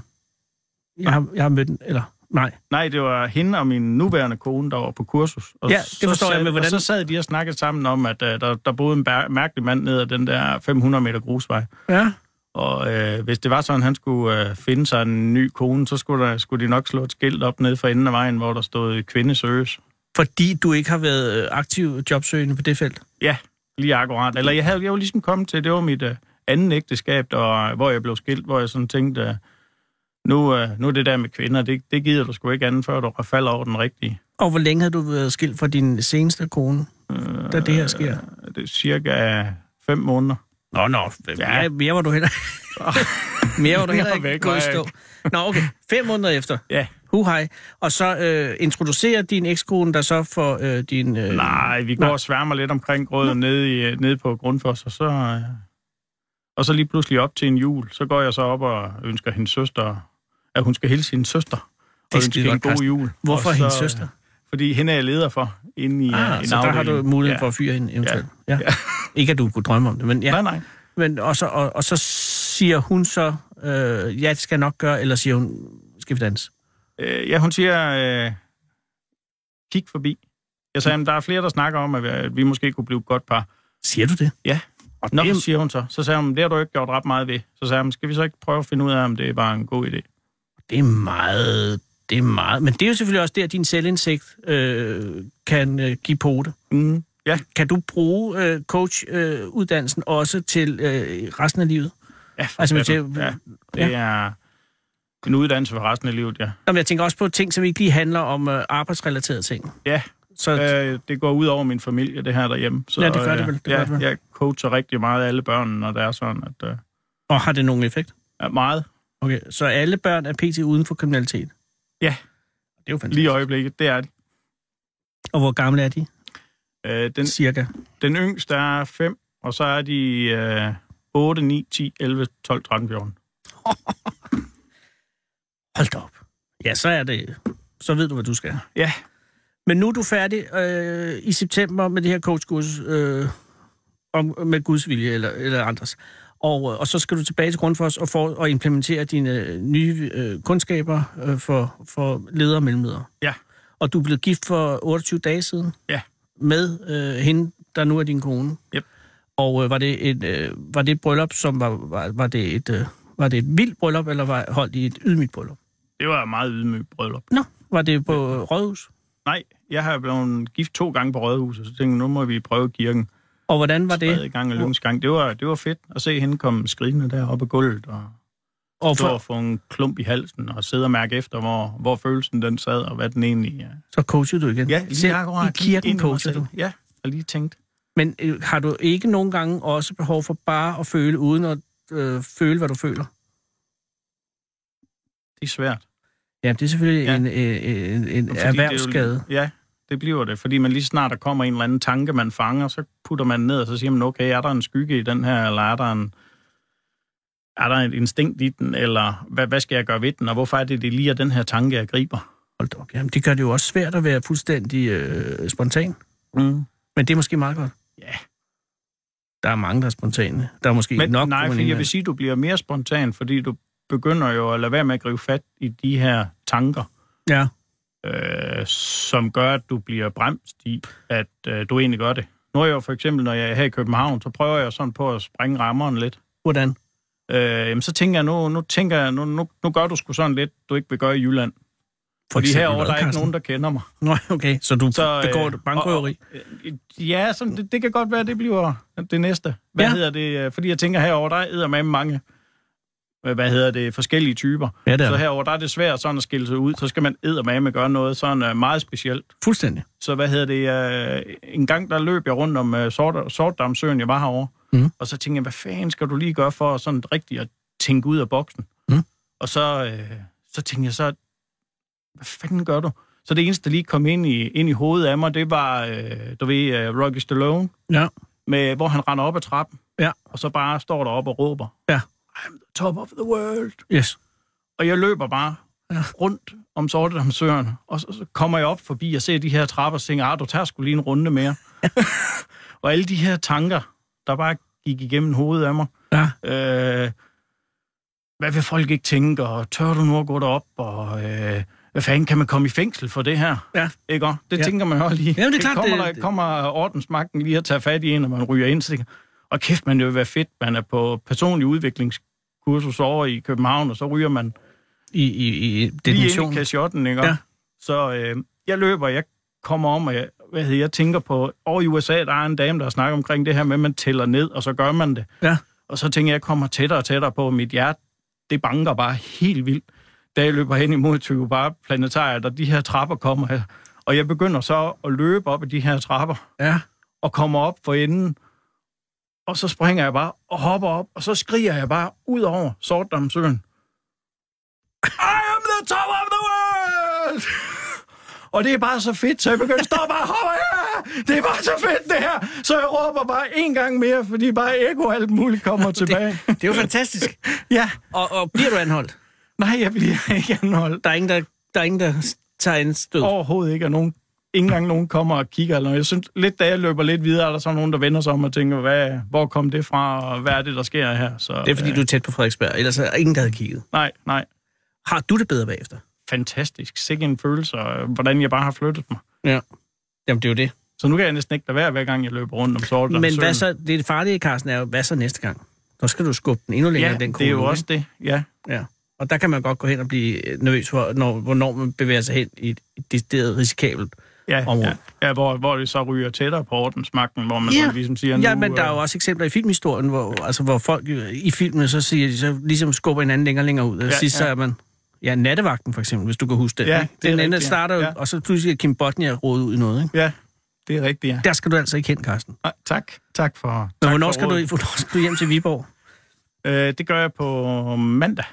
jeg har, jeg har mødt den, eller nej? Nej, det var hende og min nuværende kone, der var på kursus. Og Ja, det så forstår jeg, sad, men hvordan- Og så sad de og snakkede sammen om, at uh, der, der boede en mærkelig mand ned ad den der 500 meter grusvej. Ja. Og øh, hvis det var sådan, at han skulle øh, finde sig en ny kone, så skulle, der, skulle de nok slå et skilt op ned for enden af vejen, hvor der stod kvinde søges. Fordi du ikke har været øh, aktiv jobsøgende på det felt? Ja, lige akkurat. Eller jeg havde jeg var ligesom kommet til, det var mit øh, anden ægteskab, der, hvor jeg blev skilt, hvor jeg sådan tænkte, øh, nu, øh, nu er det der med kvinder, det, det gider du sgu ikke andet, før du falder over den rigtige. Og hvor længe havde du været skilt fra din seneste kone, Øh, da det her sker? Det er cirka fem måneder. Nå, nå, mere, mere var du heller Mere var du heller ikke væk gået stå. Nå, okay. Fem måneder efter. Ja. Hu hej. Og så øh, introducerer din ekskone dig så for øh, din... Øh, Nej, vi går nej. og sværmer lidt omkring grøden nede, i, nede på Grundfos, og så, øh, og så lige pludselig op til en jul, så går jeg så op og ønsker hendes søster, at hun skal hilse sin søster, og Det ønske en god jul. Hvorfor så, hendes søster? Fordi hende er jeg leder for inde i Ah, øh, en så der har du afdeling. mulighed ja. for at fyre hende eventuelt. Ja. Ja. ja. Ikke at du kunne drømme om det, men ja. Nej, nej. Men, og, så, og, og så siger hun så, øh, ja, det skal jeg nok gøre, eller siger hun, skal vi danse? Øh, ja, hun siger, øh, kig forbi. Jeg sagde, at der er flere, der snakker om, at vi, at vi måske kunne blive et godt par. Siger du det? Ja. Og Nå, det, siger hun så. Så sagde hun, det har du ikke gjort ret meget ved. Så sagde hun, skal vi så ikke prøve at finde ud af, om det er bare en god idé? det er meget... Det er meget... Men det er jo selvfølgelig også der, din selvindsigt øh, kan øh, give pote. Mm. Ja, Kan du bruge øh, coach-uddannelsen øh, også til øh, resten af livet? ja, Altså, det- ja det er en uddannelse for resten af livet, ja. Nå, men jeg tænker også på ting, som ikke lige handler om øh, arbejdsrelaterede ting. Ja, Så øh, det går ud over min familie, det her derhjemme. Så, Ja, det gør det øh, vel, det ja, gør det vel. Jeg coacher rigtig meget alle børnene, når det er sådan, at øh, og har det nogen effekt? ja, meget Okay, så alle børn er pt. uden for kriminalitet? Ja. Det er jo fantastisk. lige i øjeblikket, det er det. Og hvor gamle er de? Øh, den, Cirka. den yngste er 5, og så er de øh, 8, 9, 10, 11, 12, 13, 14. Hold da op. Ja, så er det... Så ved du, hvad du skal. Ja, Men nu er du færdig øh, i september med det her coachkurs øh, om, med Guds vilje eller, eller andres. Og, øh, og så skal du tilbage til Grundfos og, for, og implementere dine øh, nye øh, kundskaber øh, for, for ledere og mellemledere. Ja. Og du er blevet gift for 28 dage siden. Ja. Med øh, hende, der nu er din kone. Yep. Og øh, var, det et, øh, var det et bryllup, som var, var, var det et... Øh, var det et vildt bryllup, eller var holdt i et ydmygt bryllup? det var et meget ydmygt bryllup. Nå, var det på øh, Rådhus? Nej, jeg har blevet gift to gange på Rådhuset, så tænkte jeg, nu må vi prøve kirken. Og hvordan var Tredje det? gang og lykkens gang. Det var, det var fedt at se hende komme skrigende der op ad gulvet, og Og for, og få en klump i halsen, og sidde og mærke efter, hvor, hvor følelsen den sad, og hvad den egentlig er. så coachede du igen? Ja, lige Selv akkurat. I kirken coachede du? Ja, og lige tænkt. Men øh, har du ikke nogen gange også behov for bare at føle, uden at øh, føle, hvad du føler? Det er svært. Ja, det er selvfølgelig Ja. ja. en, øh, en, en Fordi det er jo- erhvervsskade. Ja, det bliver det. Fordi man lige snart der kommer en eller anden tanke, man fanger, så putter man ned, og så siger man, okay, er der en skygge i den her, eller er der en er der et instinkt i den, eller hvad, hvad skal jeg gøre ved den, og hvorfor er det, det lige er den her tanke, jeg griber? Hold op. Jamen, det gør det jo også svært at være fuldstændig øh, spontan. Mm. Men det er måske meget godt. Ja. Der er mange, der er spontane. Der er måske Men nok... nej, fordi jeg vil sige, at du bliver mere spontan, fordi du begynder jo at lade være med at gribe fat i de her tanker, Ja. Øh, som gør, at du bliver bremst i, at øh, du egentlig gør det. Nu er jeg jo for eksempel, når jeg er her i København, så prøver jeg sådan på at springe rammeren lidt. Hvordan? Øh, jamen, så tænker jeg, nu, nu, tænker jeg nu, nu, nu gør du sgu sådan lidt, du ikke vil gøre i Jylland. For Fordi eksempel herover der er ikke Carsten? nogen, der kender mig. Nå, okay. Så du så, begår øh, bankrøveri? og- og- Ja, sådan, det, det kan godt være, det bliver det næste. Hvad Ja. hedder det? øh, Fordi jeg tænker, herover der er med mange hvad hedder det, forskellige typer. Ja, det er Så der. herover der er det svært sådan at skille sig ud. Så skal man med gøre noget sådan uh, meget specielt. Fuldstændig. Så hvad hedder det? Uh, en gang der løb jeg rundt om uh, Sort, Sortdamsøen, jeg var herovre. Mhm. Og så tænkte jeg, hvad fanden skal du lige gøre for sådan rigtigt at tænke ud af boksen. Mm. Og så, øh, så tænkte jeg så, hvad fanden gør du? Så det eneste, der lige kom ind i, ind i hovedet af mig, det var, øh, du ved, uh, Rocky Stallone, Ja. med, hvor han render op ad trappen, Ja. og så bare står deroppe og råber, Ja. I'm the top of the world. Yes. Og jeg løber bare ja. rundt om Sortedamsøen, og så, så kommer jeg op forbi og ser de her trapper og tænker, ah, du tager sgu lige en runde mere. og alle de her tanker, der bare gik igennem hovedet af mig. Ja. Øh, hvad vil folk ikke tænke, og tør du nu at gå derop, og øh, hvad fanden kan man komme i fængsel for det her? Ja. Ikke også? Det Ja. tænker man jo lige. Jamen, det er klart, kommer, det- der, det- kommer ordensmagten lige at tage fat i en, og man ryger ind, så tænker, og kæft, man det vil være fedt, man er på personlig udviklingskursus over i København, og så ryger man I, i, i lige ind definitionen. i kasjotten, ikke? Ja. Så øh, jeg løber, jeg kommer om, og jeg, hvad hedder, jeg tænker på, over i USA, der er en dame, der snakker omkring det her med, at man tæller ned, og så gør man det. Ja. Og så tænker jeg, jeg kommer tættere og tættere på, mit hjerte, det banker bare helt vildt. Da jeg løber hen imod Tycho bare planetariet, og de her trapper kommer her. Og jeg begynder så at løbe op ad de her trapper, Ja. og kommer op for enden, og så springer jeg bare og hopper op, og så skriger jeg bare ud over Sortdamsøen. I am the top of the world! Og det er bare så fedt, så jeg begynder at stå og bare hopper her. Det er bare så fedt, det her. Så jeg råber bare en gang mere, fordi bare ekko og alt muligt kommer tilbage. Det er jo fantastisk. Ja, Og, og bliver du anholdt? nej, jeg bliver ikke anholdt. Der er ingen, der, der, er ingen, der tager en stød. Overhovedet ikke, at nogen, ikke engang nogen kommer og kigger. Eller noget. Jeg synes, lidt da jeg løber lidt videre, er der så nogen, der vender sig om og tænker, hvad, hvor kom det fra, og hvad er det, der sker her? Så, Det er, fordi øh, du er tæt på Frederiksberg. Ellers er der ingen, der havde kigget. Nej, nej. Har du det bedre bagefter? Fantastisk. Sikke en følelse, og hvordan jeg bare har flyttet mig. Ja. Jamen, det er jo det. Så nu kan jeg næsten ikke lade være, hver gang jeg løber rundt om sorten. Men hvad så, det farlige, Carsten, er jo, hvad så næste gang? Så skal du skubbe den endnu længere, Ja, den det er jo også det. Ja? Ja. Og der kan man godt gå hen og blive nervøs for, når, hvornår man bevæger sig hen i et, et decideret risikabelt. Ja, Område. ja. ja hvor, hvor det så ryger tættere på ordensmagten, hvor man Ja. så ligesom siger, Ja, nu, men der er jo øh, også eksempler i filmhistorien, hvor, altså, hvor folk jo i filmen så siger, de, så ligesom skubber hinanden længere og længere ud. Og Ja, sidst så ja. er man... Ja, nattevagten for eksempel, hvis du kan huske den. Ja, ikke? det Den rigtigt, ja. starter jo, Ja. og så pludselig er Kim Botnia rodet ud i noget. Ikke? Ja, det er rigtigt, ja. Der skal du altså ikke hen, Carsten. Nej, tak. Tak for Men tak hvornår for skal, du, rådet. hvornår skal du hjem til Viborg? Øh, det gør jeg på mandag.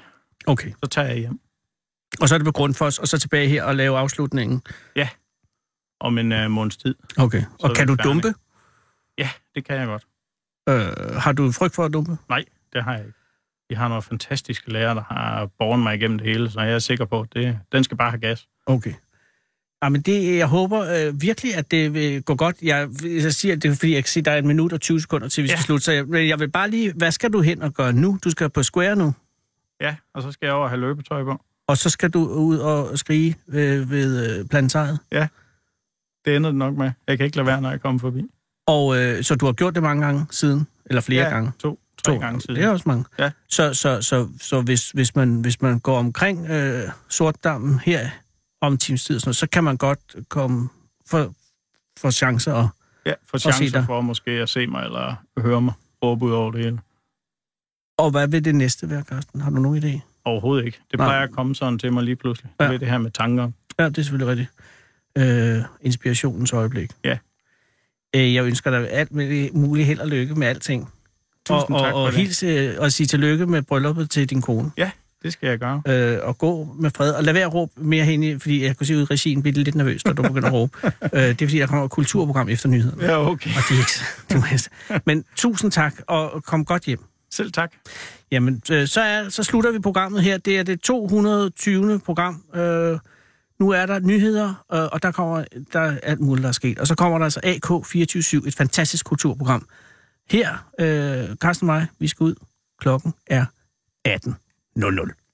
Okay. Så tager jeg hjem Og så er det på Grundfos, og så tilbage her og lave afslutningen. Om en øh, måneds tid. Okay. Og kan vi du færdige. dumpe? Ja, det kan jeg godt. Øh, har du frygt for at dumpe? Nej, det har jeg ikke. De har nogle fantastiske lærere, der har borget mig igennem det hele, så jeg er sikker på, at det, den skal bare have gas. Okay. Ja, men det, jeg håber øh, virkelig, at det vil gå godt. Jeg, jeg siger, det er fordi, jeg kan se, at der er en minut og 20 sekunder til, vi skal Ja. slutte. Så jeg, men jeg vil bare lige, hvad skal du hen og gøre nu? Du skal på Square nu, Ja, og så skal jeg over og have løbetøj på. og så skal du ud og skrige øh, ved øh, planetariet. Det ender det nok med. Jeg kan ikke lade være, når jeg kommer forbi. Og øh, så du har gjort det mange gange siden? Eller flere ja, gange? to, tre gange siden. Det er også mange. Ja. Så, så, så, så hvis, hvis, man, hvis man går omkring øh, Sortdammen her om times tid, sådan så kan man godt komme for, for chancer. Og, Ja, for chancer for måske at se mig eller høre mig råbe ud over det hele. og hvad vil det næste være, Carsten? Har du nogen idé? Overhovedet ikke. Det Nej. plejer at komme sådan til mig lige pludselig. Ja. Det er det her med tanker. Ja, det er selvfølgelig rigtigt. Øh, inspirationens øjeblik. Ja. Øh, jeg ønsker dig alt muligt held og lykke med alting. Tusind og, tak og, og det. hils øh, og sige tillykke med brylluppet til din kone. Det skal jeg gøre. Øh, og gå med fred. Og lad være at råbe mere hen i, fordi jeg kunne se ud i regien, bliver lidt nervøs, når du begynder at råbe. øh, det er fordi, der kommer et kulturprogram efter nyhederne. Ja, okay. Og de er ikke du Men tusind tak, og kom godt hjem. Selv tak. Jamen, øh, så, er, så slutter vi programmet her. Det er det 220. program. Øh, nu er der nyheder, øh, og der kommer der er alt muligt, der er sket. Og så kommer der altså AK247, et fantastisk kulturprogram. Her, øh, Carsten og mig, vi skal ud. Klokken er 18.00.